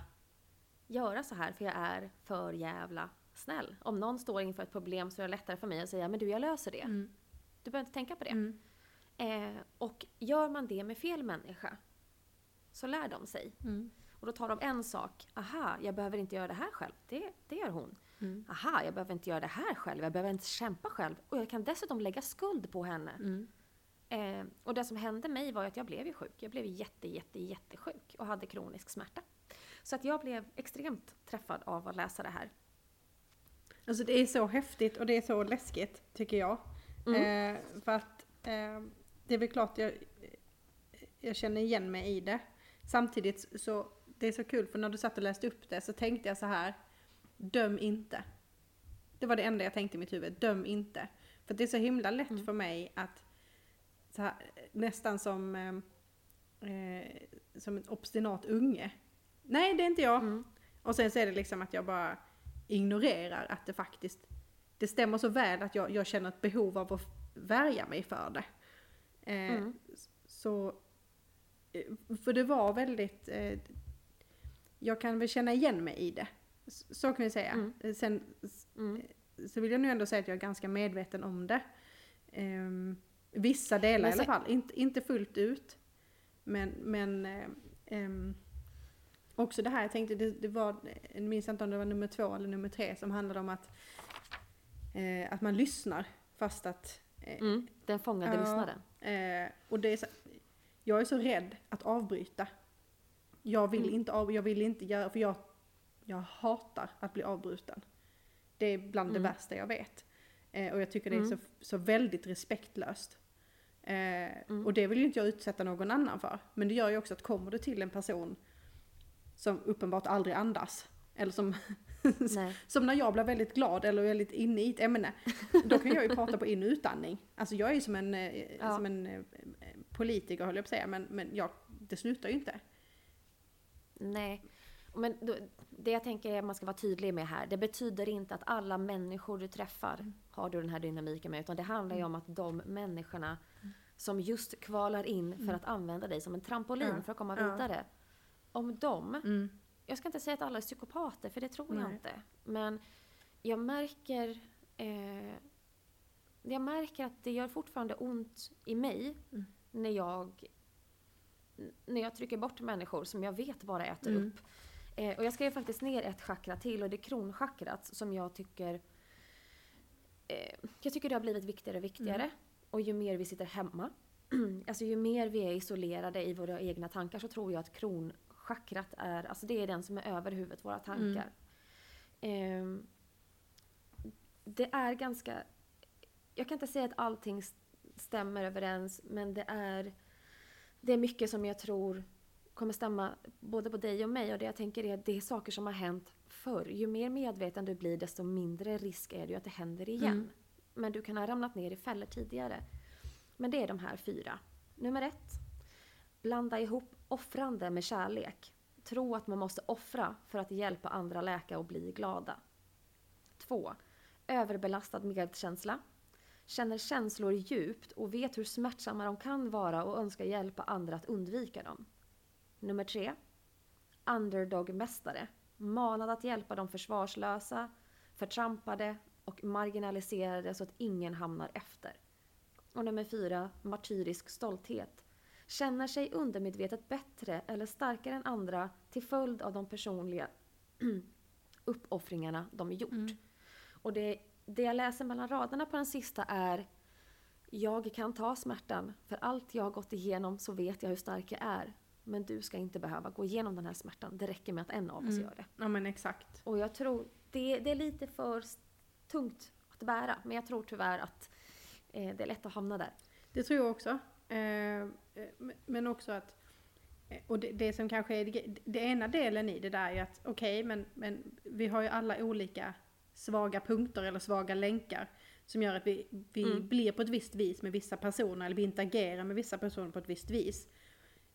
göra så här för jag är för jävla snäll. Om någon står inför ett problem så är det lättare för mig att säga men du jag löser det. Mm. Du behöver inte tänka på det. Eh, och gör man det med fel människa så lär de sig. Mm. Och då tar de en sak. Aha, jag behöver inte göra det här själv. Det, det gör hon. Mm. Aha, jag behöver inte göra det här själv. Jag behöver inte kämpa själv. Och jag kan dessutom lägga skuld på henne. Mm. Eh, och det som hände mig var att jag blev ju sjuk. Jag blev jätte, jätte, jättesjuk och hade kronisk smärta. Så att jag blev extremt träffad av att läsa det här. Alltså det är så häftigt och det är så läskigt tycker jag. Mm. Eh, för att eh, det är väl klart jag, jag känner igen mig i det. Samtidigt så, det är så kul för när du satt och läste upp det så tänkte jag så här, döm inte. Det var det enda jag tänkte i mitt huvud, döm inte. För det är så himla lätt för mig att här, nästan som, eh, eh, som en obstinat unge. Nej, det är inte jag. Mm. Och sen så är det liksom att jag bara ignorerar att det faktiskt, det stämmer så väl att jag, jag känner ett behov av att värja mig för det. Eh, Mm. Så, eh, för det var väldigt, eh, jag kan väl känna igen mig i det. Så kan vi säga. Mm. Eh, Sen Mm. så vill jag nu ändå säga att jag är ganska medveten om det. Ehm, vissa delar Men i alla sen- fall, inte, inte fullt ut. Men, men eh, ehm, också det här, jag tänkte det, det var, jag minns inte om det var nummer två eller nummer tre som handlade om att, eh, att man lyssnar fast att eh, Mm. Den fångade Ja. lyssnaren. Eh, och det är så, jag är så rädd att avbryta. Jag vill Mm. inte av, jag vill inte göra, för jag, jag hatar att bli avbruten. Det är bland det Mm. värsta jag vet. Eh, och jag tycker det är Mm. så, så väldigt respektlöst. Eh, Mm. Och det vill ju inte jag utsätta någon annan för. Men det gör ju också att kommer du till en person som uppenbart aldrig andas, eller som, <laughs> som när jag blir väldigt glad eller väldigt inne i ett ämne, då kan jag ju prata på in och utandning. Alltså jag är ju som en, eh, Ja. som en eh, politiker höll jag på att säga, men, men jag, det slutar ju inte. Nej. Men då, det jag tänker är att man ska vara tydlig med här. Det betyder inte att alla människor du träffar har du den här dynamiken med. Utan det handlar ju om att de människorna som just kvalar in för att använda dig som en trampolin Ja. för att komma vidare. Om de, jag ska inte säga att alla är psykopater för det tror jag Nej. inte. Men jag märker eh, jag märker att det gör fortfarande ont i mig Mm. när jag när jag trycker bort människor som jag vet bara äter Mm. upp. Eh, och jag skrev faktiskt ner ett chakra till och det är kronchakrat som jag tycker eh, jag tycker det har blivit viktigare och viktigare. Mm. Och ju mer vi sitter hemma <clears throat> alltså ju mer vi är isolerade i våra egna tankar så tror jag att kronchakrat är, alltså det är den som är över huvudet, våra tankar. Ehm, det är ganska, jag kan inte säga att allting stämmer överens men det är, det är mycket som jag tror kommer stämma både på dig och mig och det jag tänker är att det är saker som har hänt förr. Ju mer medveten du blir desto mindre risk är det ju att det händer igen. Mm. Men du kan ha ramlat ner i fällor tidigare. Men det är de här fyra. Nummer ett. Blanda ihop offrande med kärlek. Tro att man måste offra för att hjälpa andra läka och bli glada. 2. Överbelastad medkänsla. Känner känslor djupt och vet hur smärtsamma de kan vara och önskar hjälpa andra att undvika dem. Nummer 3. Underdog-mästare. Manad att hjälpa de försvarslösa, förtrampade och marginaliserade så att ingen hamnar efter. Och nummer 4. Martyrisk stolthet. Känner sig undermedvetet bättre eller starkare än andra till följd av de personliga <clears throat> uppoffringarna de gjort. Och det, det jag läser mellan raderna på den sista är Jag kan ta smärtan, för allt jag har gått igenom så vet jag hur stark jag är. Men du ska inte behöva gå igenom den här smärtan, det räcker med att en av oss gör det. Ja men exakt. Och jag tror, det, det är lite för tungt att bära, men jag tror tyvärr att eh, det är lätt att hamna där. Det tror jag också. Eh, men också att, eh, och det, det som kanske är det, det ena delen i det där är att okej, men, men vi har ju alla olika svaga punkter eller svaga länkar som gör att vi, vi Mm. blir på ett visst vis med vissa personer eller vi interagerar med vissa personer på ett visst vis.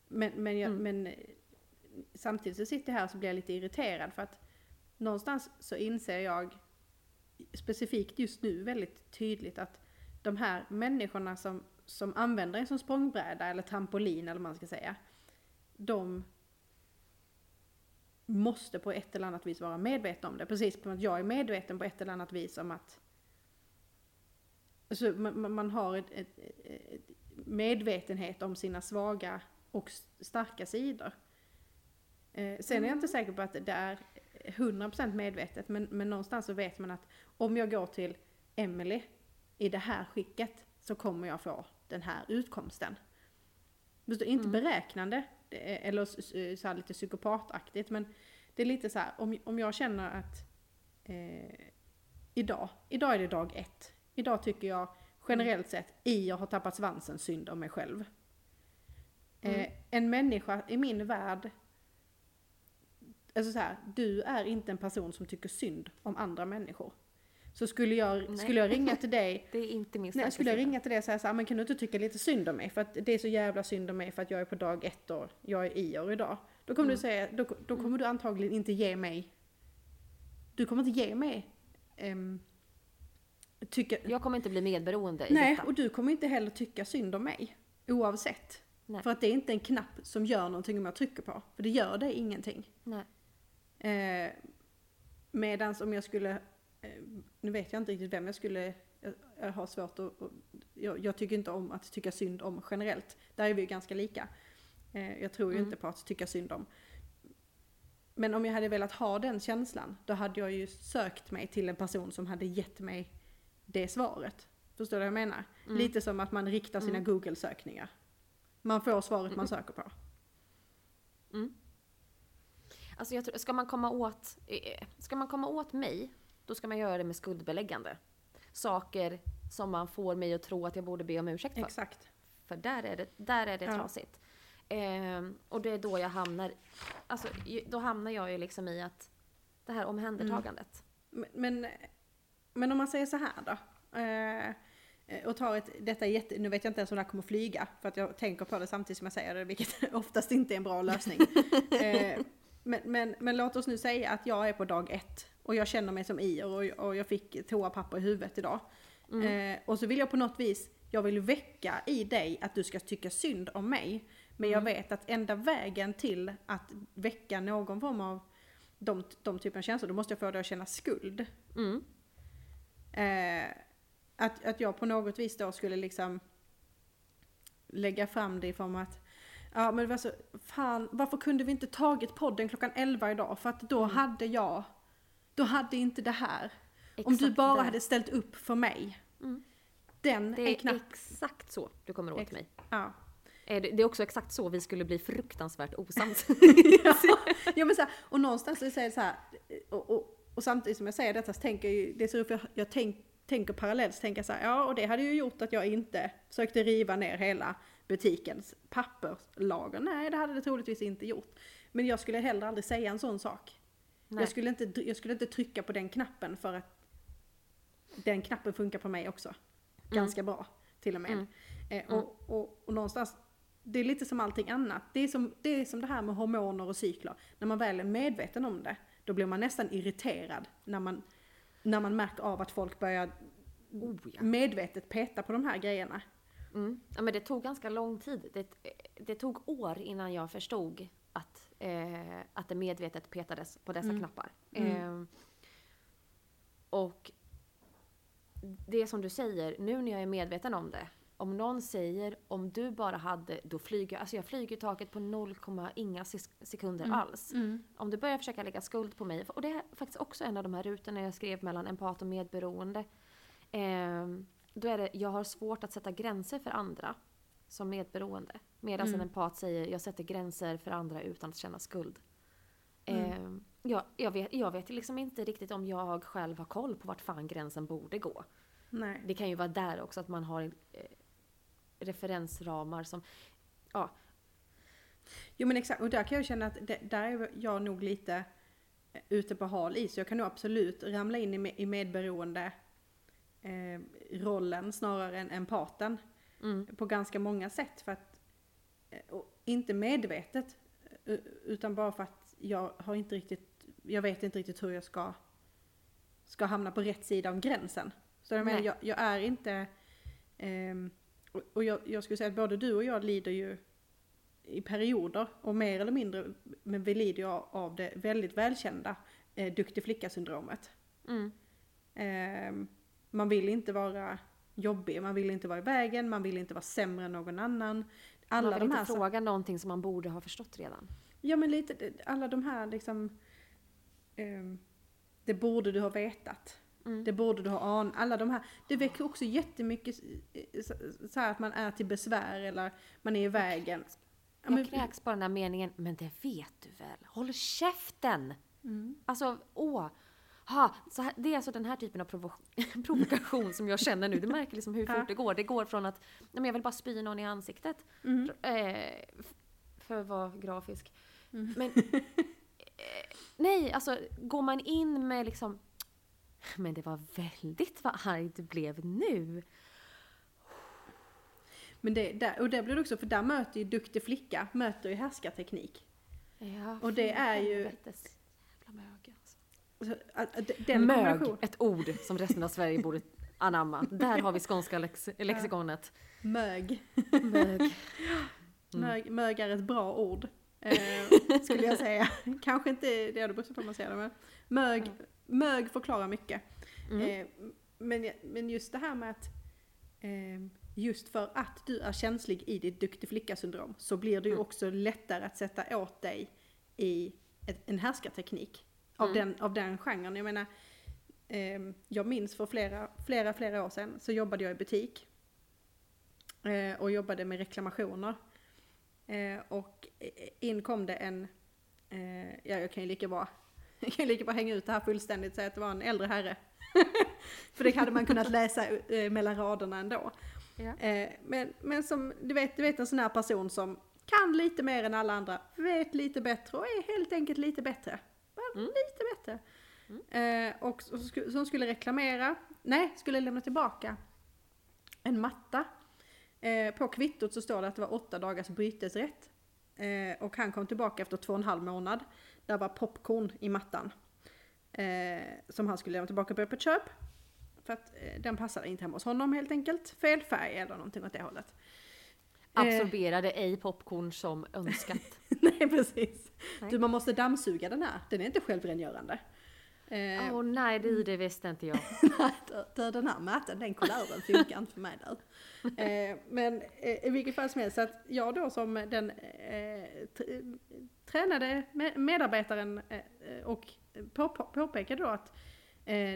Men, men, jag, Mm. men eh, samtidigt så sitter jag här så blir jag lite irriterad för att någonstans så inser jag specifikt just nu väldigt tydligt att de här människorna som, som använder en som språngbräda eller trampolin eller vad man ska säga. De måste på ett eller annat vis vara medvetna om det. Precis som att jag är medveten på ett eller annat vis om att alltså, man, man- har ett, ett, ett medvetenhet om sina svaga och starka sidor. Eh, sen är jag inte säker på att det är 100% medvetet men, men någonstans så vet man att om jag går till Emily i det här skicket så kommer jag få den här utkomsten. Förstår, inte beräknande det är- eller så här lite psykopataktigt men det är lite så här om, om jag känner att eh, idag, idag är det dag ett. Idag tycker jag generellt sett i jag har tappat svansen synd om mig själv. Eh, en människa i min värld Alltså så här, du är inte en person som tycker synd om andra människor. Så skulle jag, Nej. skulle jag ringa till dig <laughs> Det är inte min Nej, skulle jag ringa till dig och säga så här, men kan du inte tycka lite synd om mig? För att det är så jävla synd om mig för att jag är på dag ett och jag är i år idag. Då kommer du säga, då, då kommer du antagligen inte ge mig, du kommer inte ge mig um, tycka, Jag kommer inte bli medberoende i nej detta. och du kommer inte heller tycka synd om mig. Oavsett. Nej. För att det är inte en knapp som gör någonting om jag trycker på. För det gör det ingenting. Nej. Eh, medans om jag skulle, nu vet jag inte riktigt vem jag skulle, jag, har svårt att, jag, jag tycker inte om att tycka synd om generellt. Där är vi ju ganska lika. Eh, jag tror ju Mm. inte på att tycka synd om. Men om jag hade velat ha den känslan, då hade jag ju sökt mig till en person som hade gett mig det svaret. Förstår du vad jag menar? Mm. Lite som att man riktar sina Google-sökningar. Man får svaret man söker på. Alltså jag tror, ska man komma åt, eh, ska man komma åt mig, då ska man göra det med skuldbeläggande. Saker som man får mig att tro att jag borde be om ursäkt för. Exakt. För där är det, där är det Ja. trasigt. Ehm, och det är då jag hamnar, alltså då hamnar jag ju liksom i att det här omhändertagandet. Men, men, men om man säger så här då. Eh, och tar ett, detta är jätte, nu vet jag inte ens om det här kommer flyga, för att jag tänker på det samtidigt som jag säger det, vilket <laughs> oftast inte är en bra lösning. <laughs> eh, men, men, men låt oss nu säga att jag är på dag ett och jag känner mig som i och, och jag fick toapapper i huvudet idag. Eh, och så vill jag på något vis, jag vill väcka i dig att du ska tycka synd om mig. Men jag vet att enda vägen till att väcka någon form av de, de typen av känslor, då måste jag få dig att känna skuld. Mm. Eh, att, att jag på något vis då skulle liksom lägga fram det i form av att Ja men det var så, fan varför kunde vi inte tagit podden klockan 11 idag? För att då hade jag, då hade inte det här. Om du Exakt bara det. hade ställt upp för mig. Mm. Den Det är är knapp. exakt så du kommer åt Ex- mig. Ja. Det är också exakt så vi skulle bli fruktansvärt osams. <laughs> <laughs> ja men så här, och någonstans så säger jag så här, och, och, och samtidigt som jag säger detta så tänker jag det är så för jag, jag tänk, tänker parallellt, så tänker jag så här, ja och det hade ju gjort att jag inte försökte riva ner hela butikens papperslager. Nej, det hade det troligtvis inte gjort. Men jag skulle heller aldrig säga en sån sak. Nej. Jag skulle, inte, jag skulle inte trycka på den knappen för att den knappen funkar på mig också. Ganska bra till och med. Mm. Eh, och, och, och någonstans, det är lite som allting annat. Det är som, det är som det här med hormoner och cykler. När man väl är medveten om det, då blir man nästan irriterad när man, när man märker av att folk börjar Oh, ja. medvetet peta på de här grejerna. Mm. Ja, men det tog ganska lång tid. Det, det tog år innan jag förstod eh, att det medvetet petades på dessa knappar. Eh, och det som du säger, nu när jag är medveten om det. Om någon säger om du bara hade, då flyger jag, alltså jag flyger i taket på 0, inga sekunder alls. Om du börjar försöka lägga skuld på mig, och det är faktiskt också en av de här rutorna jag skrev mellan empat och medberoende. Ehm, då är det, jag har svårt att sätta gränser för andra som medberoende. Medan en empat säger, jag sätter gränser för andra utan att känna skuld. Ehm, jag, jag, vet, jag vet liksom inte riktigt om jag själv har koll på vart fan gränsen borde gå. Nej. Det kan ju vara där också att man har eh, referensramar som, ja, Jo men exakt, och där kan jag känna att det, där är jag nog lite eh, ute på hal is. Jag kan nog absolut ramla in i, me- i medberoende eh, rollen snarare än empaten. Mm, På ganska många sätt. För att, eh, inte medvetet, eh, utan bara för att jag har inte riktigt, jag vet inte riktigt hur jag ska, ska hamna på rätt sida av gränsen. Så jag menar, jag, jag är inte, ehm, och, jag, jag skulle säga att både du och jag lider ju i perioder, och mer eller mindre, men vi lider ju av- det väldigt välkända eh, duktig flicka-syndromet. mm, Ehm, man vill inte vara jobbig, man vill inte vara i vägen, man vill inte vara sämre än någon annan. Alla man vill de här inte fråga någonting som man borde ha förstått redan. Ja men lite, alla de här liksom, ehm, det borde du ha vetat. Mm. Det borde du ha anat. Alla de här, det väcker också jättemycket så, här att man är till besvär eller man är i vägen. Ja, Jag kräks på den där meningen, men det vet du väl? Håll käften! Mm. Alltså, åh! Ha, så här, det är alltså den här typen av provo- <laughs> provokation som jag känner nu. Du märker liksom hur fort det går. Det går från att nej, men jag vill bara spy någon i ansiktet. Mm. Eh, för att vara grafisk. Men <laughs> eh, nej, alltså går man in med liksom men det var väldigt vad arg du blev nu. Men det, där, och det blir det också, för där möter ju duktig flicka, möter ju härskarteknik. Ja, Och det är ju- helvetes jävla mög alltså. Så att- att Den Mög, ett ord som resten av Sverige borde anamma. Där har vi skånska lex lexikonet. Mög. Mög. <laughs> Mm. Mög, mög är ett bra ord. Eh, <laughs> skulle jag säga. Kanske inte det det beror på hur man säger det men mög, mög förklarar mycket. Mm. Eh, men, men just det här med att eh, just för att du är känslig i ditt duktig flicka-syndrom så blir det ju Mm. också lättare att sätta åt dig i ett, en härskarteknik av, Mm. den, av den genren. Jag menar, eh, jag minns för flera, flera, flera år sedan så jobbade jag i butik eh, och jobbade med reklamationer. Eh, och in kom det en, eh, ja jag kan ju lika bra, <laughs> jag kan lika bra hänga ut det här fullständigt och säga att det var en äldre herre. <laughs> För det hade man kunnat läsa eh, mellan raderna ändå. Ja. Eh, men, men som, du vet, du vet en sån här person som kan lite mer än alla andra, vet lite bättre och är helt enkelt lite bättre. Mm. lite bättre. Eh, och som skulle reklamera, nej, skulle lämna tillbaka en matta. Eh, på kvittot så står det att det var åtta dagars bytesrätt. Eh, och han kom tillbaka efter två och en halv månad. Där var popcorn i mattan. Eh, som han skulle lämna tillbaka på öppet köp. För att eh, den passade inte hemma hos honom helt enkelt. Fel färg eller någonting åt det hållet. Eh, Absorberade ej popcorn som önskat. <laughs> nej precis. Nej. Du man måste dammsuga den här. Den är inte självrengörande. Eh, Åh nej, det, det visste inte jag. <laughs> Nej, den här mätaren, den kulören funkar inte för mig där. <laughs> Eh, men eh, i vilket fall som helst, så att jag då som den eh, tränade me- medarbetaren och på, på, påpekade då att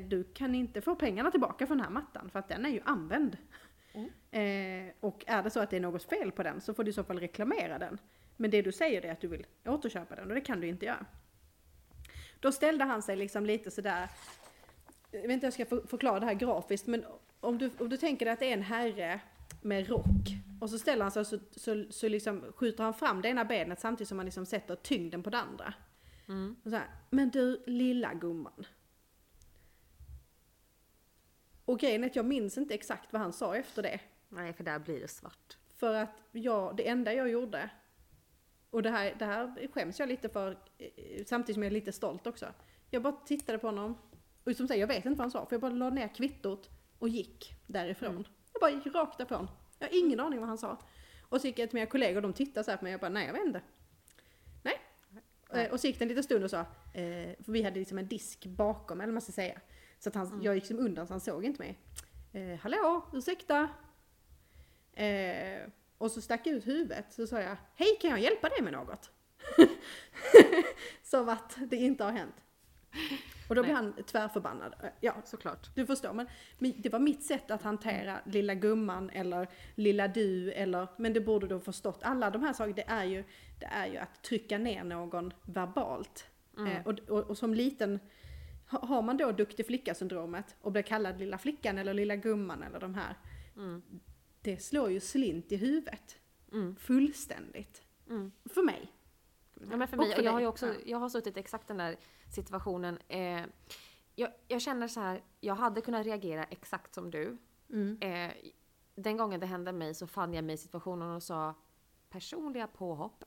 du kan inte få pengarna tillbaka för den här mattan för att den är ju använd. Eh, och är det så att det är något fel på den så får du i så fall reklamera den. Men det du säger är att du vill återköpa den och det kan du inte göra. Då ställde han sig liksom lite sådär, jag vet inte hur jag ska för- förklara det här grafiskt, men om du, om du tänker dig att det är en herre med rock och så ställer han sig så, så, så liksom skjuter han fram det ena benet samtidigt som han liksom sätter tyngden på det andra. Mm. Så här, men du lilla gumman. Och grejen är att jag minns inte exakt vad han sa efter det. Nej, för där blir det svart. För att jag, det enda jag gjorde, och det här, det här skäms jag lite för, eh, samtidigt som jag är lite stolt också. Jag bara tittade på honom, och som säger, jag vet inte vad han sa, för jag bara la ner kvittot och gick därifrån. Mm. Jag bara gick rakt därifrån. Jag har ingen aning vad han sa. Och så gick jag till mina kollegor, de tittade så här på mig, jag bara, nej jag vet inte. Nej. Eh, Och så gick det en liten stund och sa, eh, för vi hade liksom en disk bakom, eller vad man ska säga. Så att han, jag gick liksom undan så han såg inte mig. Eh, hallå, ursäkta? Eh, och så stack jag ut huvudet så sa jag, hej kan jag hjälpa dig med något? <laughs> Som att det inte har hänt. Och då blev Nej. han tvärförbannad. Eh, Ja, Såklart. du förstår, men, men det var mitt sätt att hantera lilla gumman eller lilla du eller, men det borde du ha förstått. Alla de här sakerna, det är ju, det är ju att trycka ner någon verbalt. Eh, och, och, och som liten, har man då duktig flicka-syndromet och blir kallad lilla flickan eller lilla gumman eller de här, Mm. det slår ju slint i huvudet. Mm. Fullständigt. Mm. För mig. Ja, men för Och mig, och jag har ju också, Ja. jag har suttit i exakt den där situationen. Eh, jag, jag känner så här, jag hade kunnat reagera exakt som du. Mm. Eh, den gången det hände mig så fann jag mig i situationen och sa personliga påhopp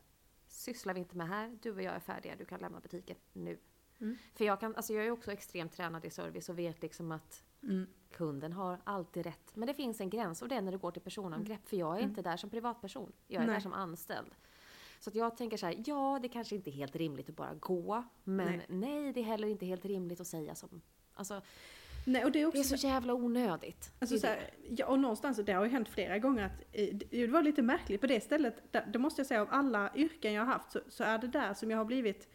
sysslar vi inte med här. Du och jag är färdiga, du kan lämna butiken nu. Mm. För jag, kan, alltså jag är också extremt tränad i service och vet liksom att Mm. kunden har alltid rätt. Men det finns en gräns och det är när det går till personangrepp. För jag är inte där som privatperson. Jag är Nej. där som anställd. Så jag tänker så här, ja det kanske inte är helt rimligt att bara gå. Men Nej. nej, det är heller inte helt rimligt att säga som... Alltså, Nej, och det är också det är så jävla onödigt. Alltså så är här, ja, och någonstans, det har ju hänt flera gånger att eh, det var lite märkligt på det stället, det måste jag säga av alla yrken jag har haft så, så är det där som jag har blivit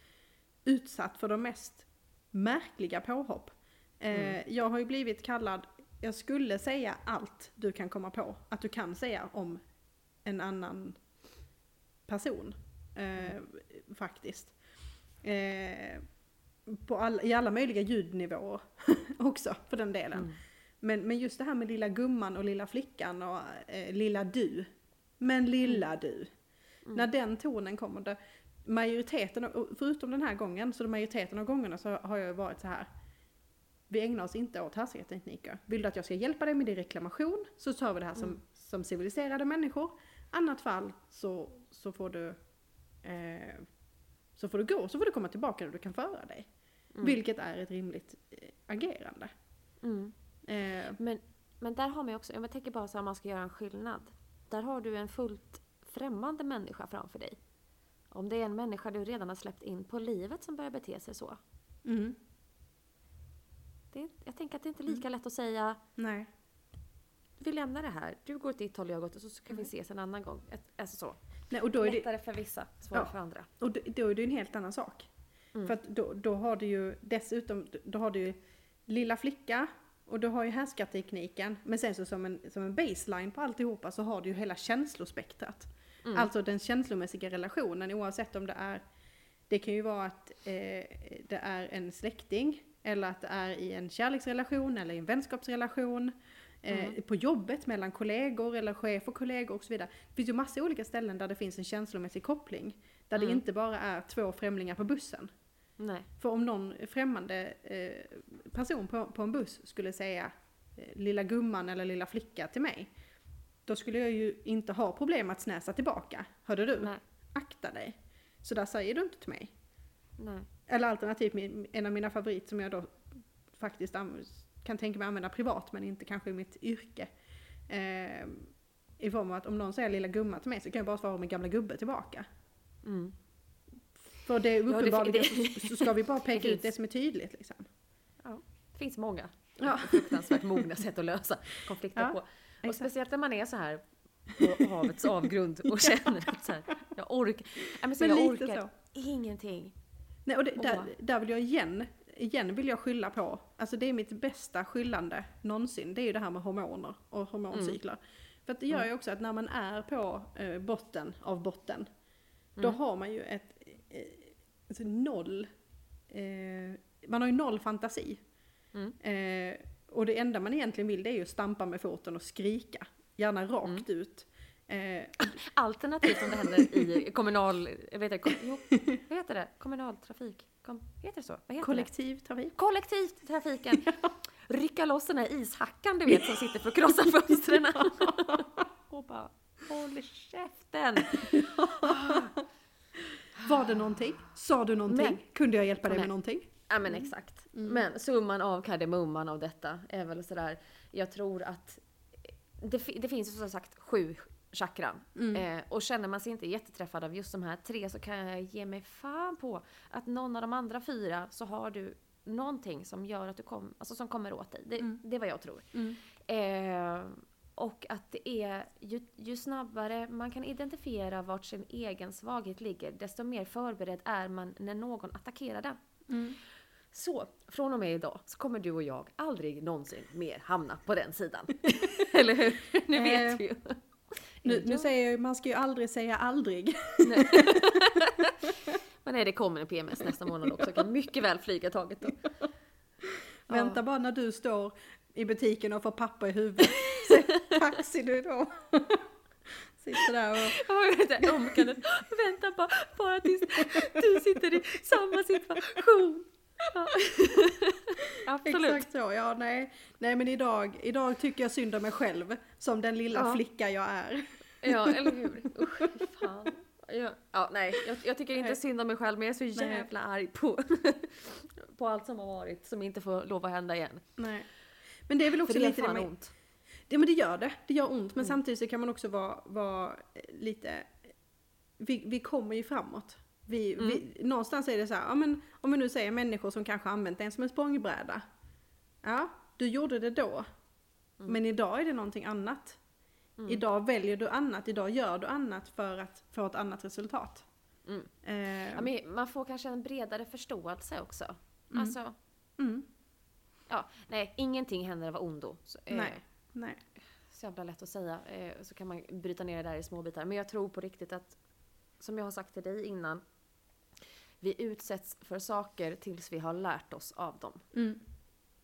utsatt för de mest märkliga påhopp. Eh, Jag har ju blivit kallad, jag skulle säga allt du kan komma på att du kan säga om en annan person. Eh, faktiskt. Eh, på all, I alla möjliga ljudnivåer <laughs> också för den delen. Mm. Men, men just det här med lilla gumman och lilla flickan och eh, lilla du. Men lilla du. När den tonen kommer, då, majoriteten, förutom den här gången, så majoriteten av gångerna så har jag varit så här. Vi ägnar oss inte åt härskartekniker. Vill du att jag ska hjälpa dig med din reklamation så tar vi det här som, som civiliserade människor. Annat fall så, så får du eh, så får du gå, så får du komma tillbaka och du kan föra dig. Vilket är ett rimligt eh, agerande. Mm. Eh, Men, men där har man ju också, jag tänker bara så här, man ska göra en skillnad. Där har du en fullt främmande människa framför dig. Om det är en människa du redan har släppt in på livet som börjar bete sig så. mm, Det, jag tänker att det inte är lika lätt att säga nej. vi lämnar det här, du går åt ditt håll, jag går åt och så ska vi ses en annan gång. Alltså så. nej och, då är det, Lättare för vissa, svårare Ja. för andra. och då, då är det en helt annan sak. Mm. För att då, då har du ju dessutom, då har du ju lilla flicka och du har ju härskartekniken. Men sen så som en, som en baseline på alltihopa så har du ju hela känslospektrat. Mm. Alltså den känslomässiga relationen oavsett om det är, det kan ju vara att eh, det är en släkting eller att det är i en kärleksrelation eller i en vänskapsrelation. Eh, Mm. På jobbet mellan kollegor eller chef och kollegor och så vidare. Det finns ju massa olika ställen där det finns en känslomässig koppling. Där det Mm. inte bara är två främlingar på bussen. Nej. För om någon främmande eh, person på, på en buss skulle säga eh, lilla gumman eller lilla flicka till mig. Då skulle jag ju inte ha problem att snäsa tillbaka. Hörde du? Nej. Akta dig. Så där säger du inte till mig. Nej. Eller alternativt en av mina favoriter som jag då faktiskt kan tänka mig använda privat men inte kanske i mitt yrke. Eh, I form av att om någon säger lilla gumma till mig så kan jag bara svara med gamla gubbe tillbaka. Mm. För det är uppenbarligen det- så, så ska vi bara peka det ut det som är tydligt liksom. Ja. Det finns många Ja. fruktansvärt mogna sätt att lösa konflikter Ja, på. Och speciellt när man är så här på havets <laughs> avgrund och känner att så här, jag orkar, men så Men jag orkar så. ingenting. Nej, och det, där, där vill jag igen igen vill jag skylla på, alltså det är mitt bästa skyllande någonsin, det är ju det här med hormoner och hormoncykler. För att det gör ju också att när man är på eh, botten av botten, då har man ju ett eh, alltså noll, eh, man har ju noll fantasi. Eh, och det enda man egentligen vill det är ju stampa med foten och skrika, gärna rakt ut. Eh, Alternativt om det händer i <laughs> kommunal, jag vet inte, kom, jo, vad heter det? Kommunaltrafik? Kom, heter det så? Vad heter det? kollektivtrafik. Kollektivtrafiken! <laughs> Rycka loss den här ishackan du vet som sitter för att krossa <laughs> fönstren. Och bara, håll käften! Var det någonting? Sa du någonting? Men- Kunde jag hjälpa dig Nej. med någonting? Ja men exakt. Men summan av kardemumman av detta är väl sådär, jag tror att det, det finns som sagt sju chakran. Eh, och känner man sig inte jätteträffad av just de här tre så kan jag ge mig fan på att någon av de andra fyra så har du någonting som gör att du kom, alltså som kommer åt dig. Det, det är vad jag tror. Eh, och att det är, ju, ju snabbare man kan identifiera vart sin egen svaghet ligger, desto mer förberedd är man när någon attackerar den. Så, från och med idag så kommer du och jag aldrig någonsin mer hamna på den sidan. <laughs> Eller hur? Nu vet Eh, vi ju. Nu, nu säger jag ju, man ska ju aldrig säga aldrig. <laughs> Men nej, det kommer en PMS nästa månad också. Kan mycket väl flyga taget då. <laughs> Vänta bara när du står i butiken och får papper i huvudet. Taxi du då. Sitter där och... Jag ömkandet. <gasps> Vänta bara, bara tills du sitter i samma situation. Ja. <laughs> Absolut. Exakt så, ja nej. Nej men idag, idag tycker jag synd om mig själv. Som den lilla Ja. flicka jag är. Ja, <laughs> eller hur? Usch, fan. Ja, ja, nej, jag, jag tycker inte Nej. synd om mig själv men jag är så Nej. jävla arg på, <laughs> på allt som har varit som inte får lov att hända igen. Nej. Men det är väl också För det lite det man, ont. Det, men det gör det. Det gör ont. Men samtidigt så kan man också vara, vara lite... Vi, vi kommer ju framåt. Vi, vi, någonstans är det så här, ja, men om vi nu säger människor som kanske använt den som en språngbräda. Ja, du gjorde det då. Men idag är det någonting annat. Idag väljer du annat, idag gör du annat för att få ett annat resultat. Mm. Eh, Ja, man får kanske en bredare förståelse också. Alltså, mm, ja, nej, ingenting händer av ondo. Så, eh, nej, nej. Så jävla lätt att säga. Eh, så kan man bryta ner det där i små bitar. Men jag tror på riktigt att, som jag har sagt till dig innan, vi utsätts för saker tills vi har lärt oss av dem. Mm.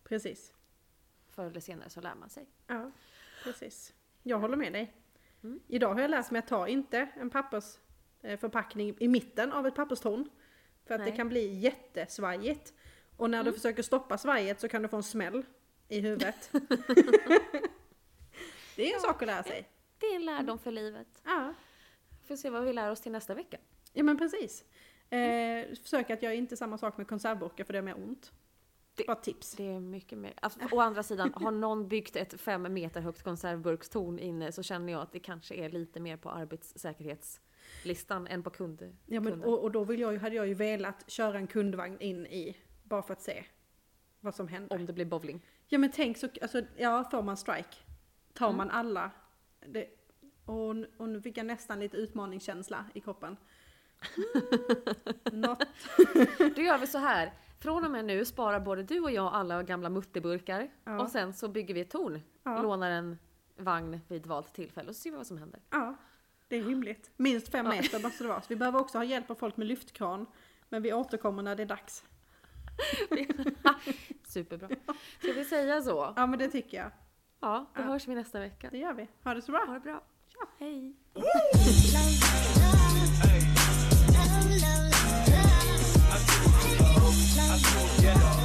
Precis. Förr eller senare så lär man sig. Ja, precis. Jag håller med dig. Mm. Idag har jag lärt mig att ta inte en pappersförpackning i mitten av ett papperstorn. För att det Nej. kan bli jättesvajigt. Och när Mm. du försöker stoppa svajet så kan du få en smäll i huvudet. <laughs> <laughs> det är en sak att lära sig. Det är en lärdom för livet. Ja, Får se vad vi lär oss till nästa vecka. ja men precis. Eh, försök att göra inte samma sak med konservburkar för det är mer ont. Det- Bara tips. Det är mycket mer. Alltså, å andra sidan, har någon byggt ett fem meter högt konservburkstorn inne så känner jag att det kanske är lite mer på arbetssäkerhetslistan än på kund. Ja, men, kunden. och, och då vill jag, hade jag ju velat köra en kundvagn in i, bara för att se vad som händer. Om det blir bowling. Ja men tänk så, alltså, ja får man strike, tar Mm. man alla, det, och, och nu fick jag nästan lite utmaningskänsla i kroppen. Något, Då gör vi så här. Från och med nu sparar både du och jag alla gamla mutterburkar. Ja. Och sen så bygger vi ett torn. Ja. Lånar en vagn vid valt tillfälle och så ser vi vad som händer. ja, det är rimligt. Minst fem Ja. meter måste det vara. Så vi behöver också ha hjälp av folk med lyftkran. Men vi återkommer när det är dags. <laughs> Superbra. Ska vi säga så? Ja men det tycker jag. Ja, då Ja. hörs vi nästa vecka. Det gör vi. Ha det så bra. Ha det bra. Hej! Love yeah.